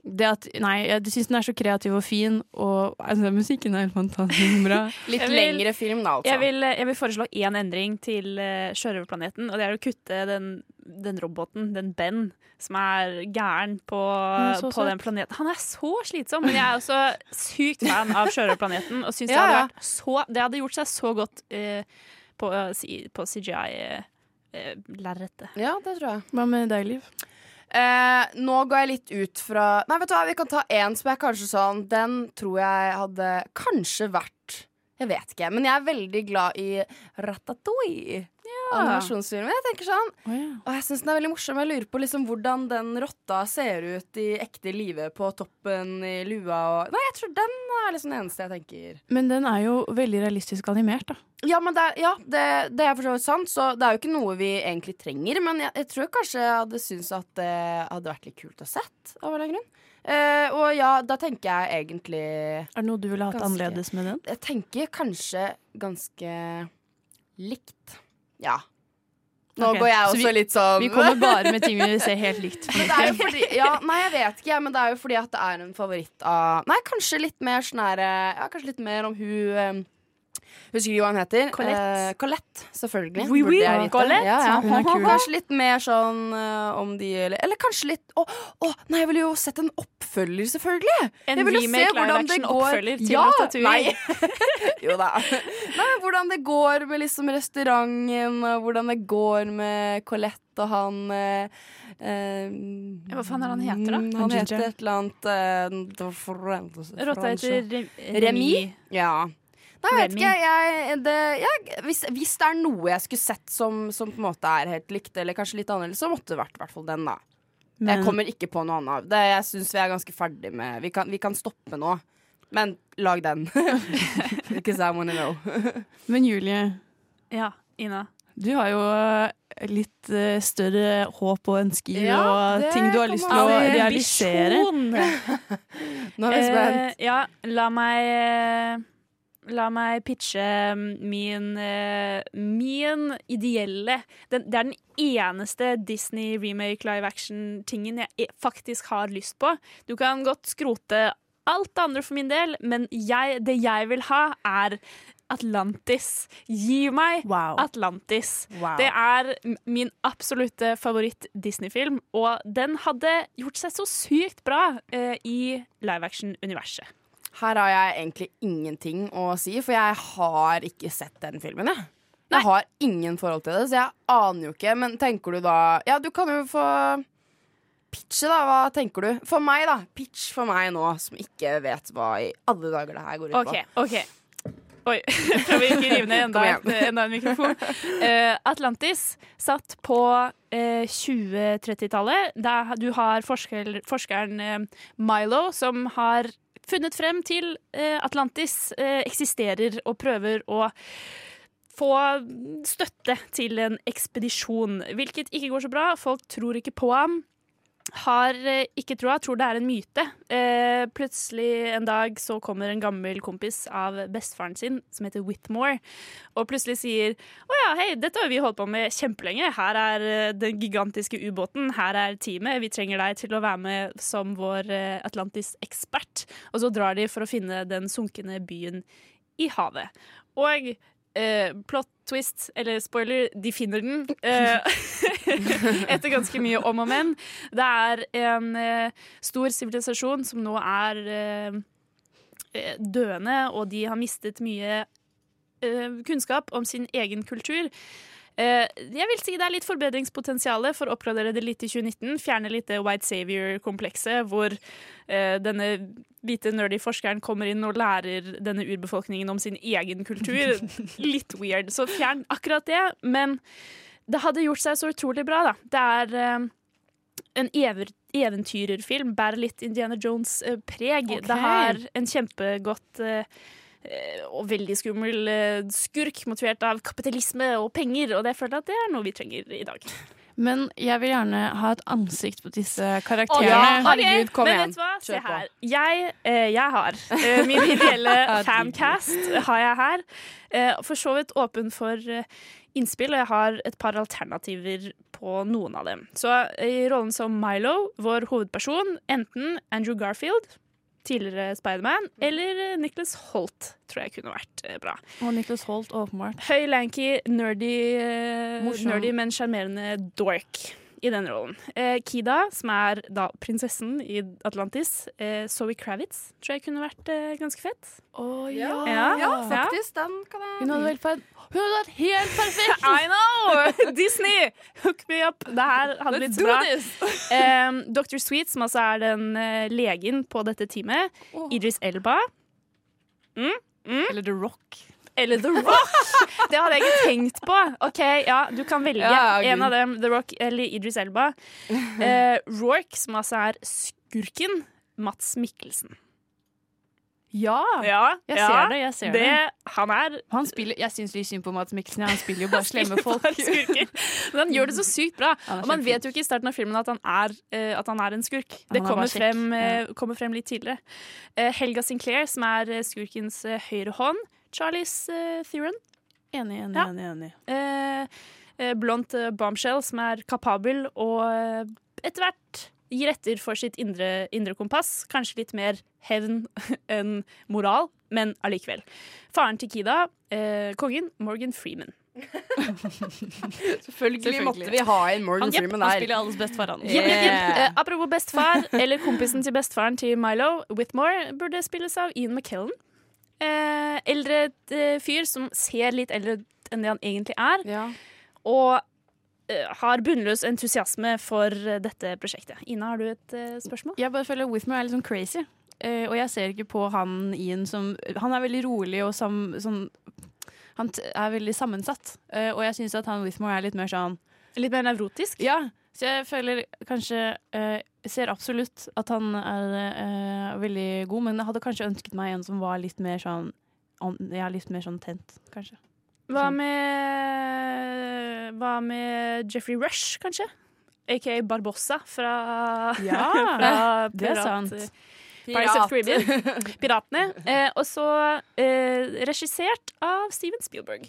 det at Nei, jeg syns den er så kreativ og fin, og altså, musikken er helt fantastisk bra. Litt vil- lengre film, da, altså. Jeg vil, jeg vil foreslå én endring til uh, Sjørøverplaneten, og det er å kutte den, den roboten, den Ben, som er gæren på, er på den planeten. Han er så slitsom, men jeg er også sykt fan av Sjørøverplaneten, og syns det, Ja, hadde ja. vært så, det hadde gjort seg så godt uh, på, uh, si- på CGI-lerretet. Ja, det tror jeg. Hva med deg, Liv? Eh, nå går jeg litt ut fra Nei, vet du hva, vi kan ta én som er kanskje sånn Den tror jeg hadde kanskje vært Jeg vet ikke, men jeg er veldig glad i Ratatouille. Animasjonsfilmen. Jeg tenker sånn Og jeg syns den er veldig morsom. Jeg lurer på liksom hvordan den rotta ser ut i ekte livet på toppen i lua og Nei, jeg tror den er liksom det eneste jeg tenker. Men den er jo veldig realistisk animert, da. Ja, men det er, ja, det, det er for så vidt sant, så det er jo ikke noe vi egentlig trenger. Men jeg, jeg tror kanskje jeg hadde syntes at det hadde vært litt kult å sett, av en eller annen grunn. Uh, og ja, da tenker jeg egentlig Er det noe du ville hatt Ganske- annerledes med den? Jeg tenker kanskje ganske likt. Ja. Nå okay. går jeg også vi- litt sånn vi kommer bare med ting vi ser helt likt. Fordi, ja, nei, jeg vet ikke, men det er jo fordi at det er en favoritt av Nei, kanskje litt mer sånn her eh, Ja, kanskje litt mer om hun Husker ikke hva hun heter. Colette. Eh, Colette, selvfølgelig. Oui, oui, Burde jeg vite. Colette. Ja, ja. Hun er kul. Kanskje litt mer sånn eh, om de Eller, eller kanskje litt Å, å, nei, jeg ville jo sett en oppfølger, selvfølgelig! En jeg ville se hvordan det går- til ja, Nei. jo da. Nei, hvordan det går med liksom restauranten, og hvordan det går med Colette og han eh, eh, Hva faen er han heter, da? mm, Han heter et eller annet eh, Rotta heter Rem- Remi? Remi. Ja. Nei, jeg vet ikke. Jeg, det, jeg, hvis, hvis det er noe jeg skulle sett som, som på en måte er helt likt, eller kanskje litt annerledes, så måtte det vært i hvert fall den, da. jeg kommer ikke på noe annet. Det, jeg syns vi er ganske ferdig med Vi kan, vi kan stoppe nå. Men lag den. Because I wanna know. Men Julie, Ja, Ina. du har jo eh, litt eh, større håp og ønsker Ja, og ting du har lyst til å realisere. Nå er vi spent. Eh, ja, la meg eh, La meg pitche min eh, Min ideelle den, Det er den eneste Disney remake live action-tingen jeg e- faktisk har lyst på. Du kan godt skrote alt det andre for min del, men jeg, det jeg vil ha, er Atlantis. Gi meg Atlantis. Wow. Det er min absolutte favoritt-Disney-film, og den hadde gjort seg så sykt bra eh, i live action-universet. Her har jeg egentlig ingenting å si, for jeg har ikke sett den filmen, jeg. Jeg har ingen forhold til det, så jeg aner jo ikke. Men tenker du da Ja, du kan jo få pitche, da. Hva tenker du? For meg, da. Pitch for meg nå, som ikke vet hva i alle dager det her går ut på. ok Oi, prøver ikke å rive ned enda, enda en mikrofon. Uh, Atlantis satt på uh, 2030-tallet. Der Du har forsker, forskeren uh, Milo som har funnet frem til eh, Atlantis eh, eksisterer og prøver å få støtte til en ekspedisjon, hvilket ikke går så bra. Folk tror ikke på ham. Har eh, ikke troa, tror det er en myte. Eh, plutselig en dag så kommer en gammel kompis av bestefaren sin, som heter Whitmore, og plutselig sier å ja, hei, dette har vi holdt på med kjempelenge. Her er eh, den gigantiske ubåten, her er teamet, vi trenger deg til å være med som vår eh, Atlantis-ekspert. Og så drar de for å finne den sunkne byen i havet. Og eh, plot twist, eller spoiler, de finner den. Eh, etter ganske mye om og men. Det er en eh, stor sivilisasjon som nå er eh, døende, og de har mistet mye kunnskap om sin egen kultur. Eh, jeg vil si det er litt forbedringspotensial for å oppgradere det litt i 2019. Fjerne litt det White Savior-komplekset, hvor eh, denne hvite nerdy forskeren kommer inn og lærer denne urbefolkningen om sin egen kultur. Litt weird. Så fjern akkurat det. Men det hadde gjort seg så utrolig bra, da. Det er en ever, eventyrerfilm. Bærer litt Indiana Jones-preg. Okay. Det har en kjempegodt eh, eh, og veldig skummel eh, skurk motivert av kapitalisme og penger, og det føler jeg at det er noe vi trenger i dag. Men jeg vil gjerne ha et ansikt på disse karakterene. karakterene. ja, herregud, kom igjen. Se her. Jeg, eh, jeg har eh, min ideelle fancast har jeg her. Eh, for så vidt åpen for eh, innspill, og jeg har et par alternativer på noen av dem. Så eh, i rollen som Milo, vår hovedperson, enten Andrew Garfield, tidligere Spiderman, eller eh, Nicholas Holt, tror jeg kunne vært eh, bra. Og Nicholas Holt, åpenbart. Høy, lanky, nerdy, eh, Morsom. nerdy men sjarmerende dork i den rollen. Eh, Kida, som er da prinsessen i Atlantis, eh, Zoe Kravitz, tror jeg kunne vært eh, ganske fett. ja. Ja. Ja, faktisk. Den kan jeg Hun hadde vært, per- hun hadde vært helt perfekt! I know! Disney! Hook me up! Det her hadde blitt Let's do bra. this! Um, Dr. Sweet, som altså er den eh, legen på dette teamet. Idris Elba. Mm, mm. Eller The Rock. Eller The Rock! Det hadde jeg ikke tenkt på. OK, ja, du kan velge Ja, en av dem. The Rock eller Idris Elba. Eh, Rourke, som altså er skurken. Mats Mikkelsen. Ja! Ja, Jeg ja, ser det. jeg ser det. Han er Han spiller, jeg syns litt synd på Mats Mikkelsen. Han spiller jo bare slemme folk. Men han gjør det så sykt bra. Og man vet jo ikke i starten av filmen at han er, uh, at han er en skurk. Det er kommer frem, uh, kommer frem litt tidligere. Uh, Helga Sinclair, som er skurkens høyre hånd. Charlies uh, Theron. Enig, enig, Ja. enig. enig. Eh, eh, blondt eh, bombshell som er kapabel og eh, etter hvert gir etter for sitt indre, indre kompass. Kanskje litt mer hevn enn moral, men allikevel. Faren til Kida, eh, kongen, Morgan Freeman. Selvfølgelig måtte vi ha en Morgan Han- Freeman Han der. spiller alles bestefar, han. Jepp. Eh, apropos bestefar, eller kompisen til bestefaren til Milo, Whitmore, burde spilles av Ian McKellen. Eh, eldre eh, fyr som ser litt eldre ut enn det han egentlig er. Og eh, har bunnløs entusiasme for dette prosjektet. Ina, har du et eh, spørsmål? Jeg bare føler Withmore er litt sånn crazy. Eh, og jeg ser ikke på han Ian som Han er veldig rolig og sam, sånn Han er veldig sammensatt. Eh, og jeg syns at han Withmore er litt mer sånn Litt mer nevrotisk? Ja. Så jeg føler kanskje eh, Jeg ser absolutt at han er eh, veldig god, men jeg hadde kanskje ønsket meg en som var litt mer sånn Ja, litt mer sånn tent, kanskje. Hva med Hva med Jeffrey Rush, kanskje? Aka Barbossa fra, Ja, fra det er sant. Pirat. Piratene. Eh, og så eh, regissert av Steven Spielberg.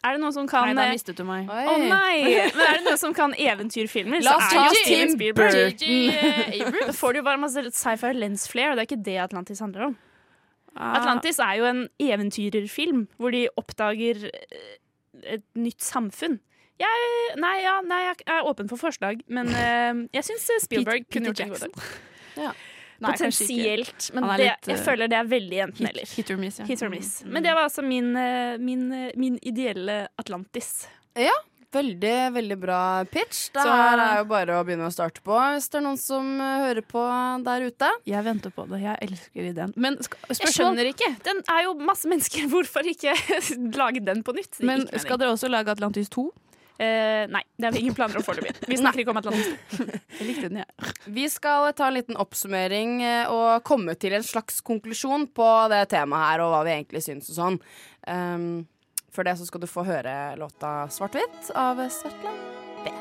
Er det noen som kan Nei, da eh, mistet du meg. Å nei! Men er det noen som kan eventyrfilmer, La så oss er det ta jo Tim. Burton. Da får du jo bare masse sci-fi lens flare, og det er ikke det Atlantis handler om. Ah. Atlantis er jo en eventyrerfilm hvor de oppdager eh, et nytt samfunn. Jeg, nei, ja, nei, jeg er åpen for forslag, men eh, jeg syns Spielberg Pete, kunne gjort det Ja. Nei. Potensielt, men det, litt, jeg eh, føler det er veldig enten Hit, eller. hit or miss, ja. Hit or miss. Mm. Men det var altså min, eh, min, eh, min ideelle Atlantis. Ja, veldig, veldig bra pitch. Det Så- her er jo bare å begynne å starte på hvis det er noen som hører på der ute. Jeg venter på det. Jeg elsker ideen. Men Jeg skjønner ikke. Den er jo masse mennesker. Hvorfor ikke lage den på nytt? Men skal dere også lage Atlantis 2? Eh, nei, det har vi ingen planer om foreløpig. Vi snakker ikke om Atlantis. Jeg likte den, jeg. Vi skal ta en liten oppsummering eh, og komme til en slags konklusjon på det temaet her, og hva vi egentlig syns og sånn. Um, før det så skal du få høre låta 'Svart-hvitt' av Svetla B.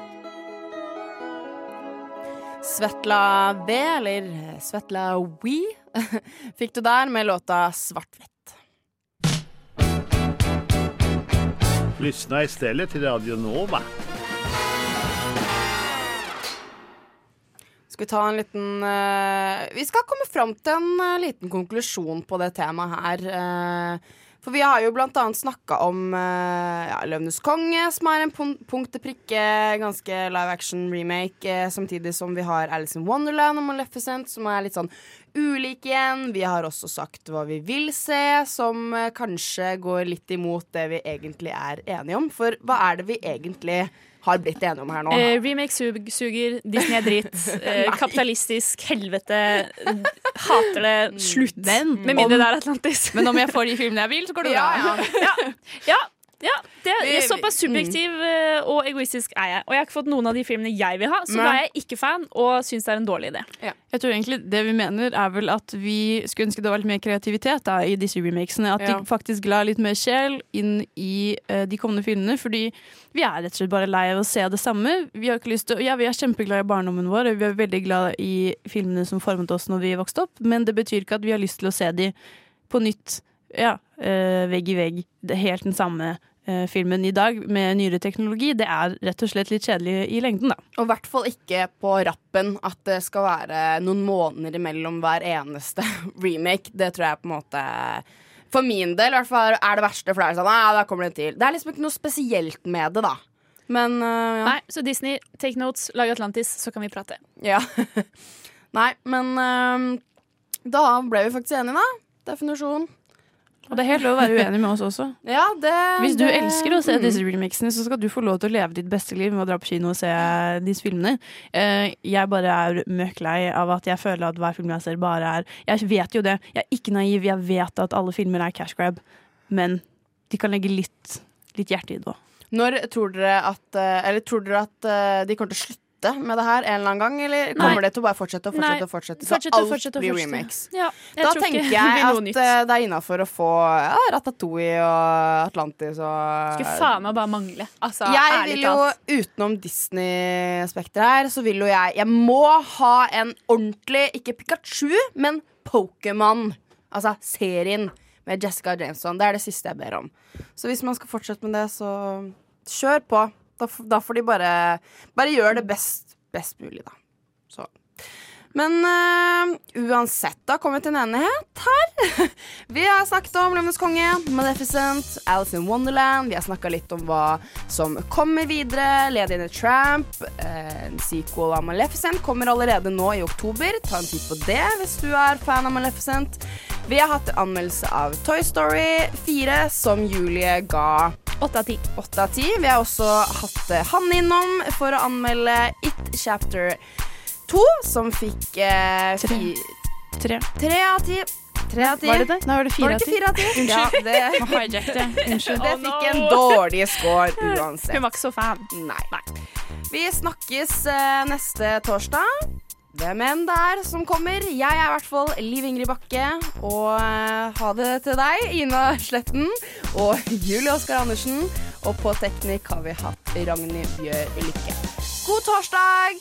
Svetla B, eller Svetla We, fikk du der med låta 'Svart-hvitt'. Lyssna istället till Radio Nova. Skal vi ta en liten uh, Vi skal komme fram til en uh, liten konklusjon på det temaet her. eh, for vi har jo blant annet snakka om uh, ja, 'Løvenes konge', som er en pun punkt til prikke ganske live action remake, eh, samtidig som vi har 'Alice in Wonderland' og 'Maleficent', som er litt sånn ulike igjen. Vi har også sagt hva vi vil se, som eh, kanskje går litt imot det vi egentlig er enige om. For hva er det vi egentlig har blitt enige om her nå? Eh, remake sug suger, Disney er dritt, eh, kapitalistisk helvete, hater det, slutt. Men Med mindre om- det er Atlantis. Men om jeg får de filmene jeg vil, så går det Ja, bra. ja. ja. Ja, det er Såpass subjektiv eh, og egoistisk er jeg. Og jeg har ikke fått noen av de filmene jeg vil ha, så Nei. da er jeg ikke fan og syns det er en dårlig idé. Jeg tror egentlig Det vi mener, er vel at vi skulle ønske det var litt mer kreativitet da, i disse remakesene. At Ja. de faktisk la litt mer sjel inn i uh, de kommende filmene. Fordi vi er rett og slett bare lei av å se det samme. Vi har ikke lyst til Ja, vi er kjempeglade i barndommen vår, og vi er veldig glad i filmene som formet oss når vi vokste opp, men det betyr ikke at vi har lyst til å se de på nytt. Ja, vegg i vegg. Det helt den samme eh, filmen i dag med nyere teknologi. Det er rett og slett litt kjedelig i lengden, da. Og i hvert fall ikke på rappen at det skal være noen måneder imellom hver eneste remake. Det tror jeg på en måte For min del i hvert fall er det verste, for det er sånn ah, da kommer det til. Det er liksom ikke noe spesielt med det, da. Men uh, ja. Nei, så Disney, take notes, lag Atlantis, så kan vi prate. Ja. Nei, men uh, da ble vi faktisk enige, da. Definisjon. Og det er helt lov å være uenig med oss også. Ja, det Hvis du det, elsker å se mm. disse remixene, så skal du få lov til å leve ditt beste liv med å dra på kino og se disse filmene. Eh, jeg bare er møkk lei av at jeg føler at hver film jeg ser, bare er Jeg vet jo det. Jeg er ikke naiv. Jeg vet at alle filmer er cash grab. Men de kan legge litt, litt hjerte i det òg. Når tror dere at øh, Eller tror dere at øh, de kommer til å slutte med det her en eller annen gang? Eller Nei. kommer det til å bare fortsette og fortsette Nei. og fortsette? Så fortsette, alt fortsette blir fortsette. remakes. Ja, jeg da tror tenker jeg at nytt. eh, det er innafor å få ja, Ratatouille og Atlantis og Skulle faen meg bare mangle. Altså, jeg vil jo, utenom Disney-spekteret her, så vil jo jeg Jeg må ha en ordentlig, ikke Pikachu, men Pokémon. Altså serien med Jessica Jameson. Det er det siste jeg ber om. Så hvis man skal fortsette med det, så kjør på. Da, da får de bare Bare gjøre det best, best mulig, da. Så. Men øh, uansett, da kommer vi til en enighet her. vi har snakket om Løvenes konge, Maleficent, Alice in Wonderland. Vi har snakka litt om hva som kommer videre. Lady in a Tramp. eh, En sequel av Maleficent kommer allerede nå i oktober. Ta en titt på det hvis du er fan av Maleficent. Vi har hatt en anmeldelse av Toy Story 4, som Julie ga 8 av 10. 8 av 10. Vi har også hatt eh, Hanne innom for å anmelde It Chapter 2, som fikk eh, fi- Tre. tre av ti. Tre av ti. Var det det? Nei, var det fire ikke fire av ti? Unnskyld. Ja, det. Unnskyld. det fikk en dårlig score uansett. Hun var ikke så fan. Nei. Vi snakkes eh, neste torsdag. Hvem enn det er som kommer. Jeg er i hvert fall Liv Ingrid Bakke. Og eh, ha det til deg, Ina Sletten og Julie Oskar Andersen. Og på teknikk har vi hatt Ragnhild Bjør Lykke. God torsdag!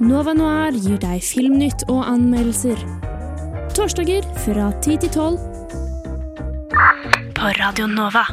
Nova Noir gir deg filmnytt og anmeldelser. Torsdager fra 10 til 12. På Radio Nova.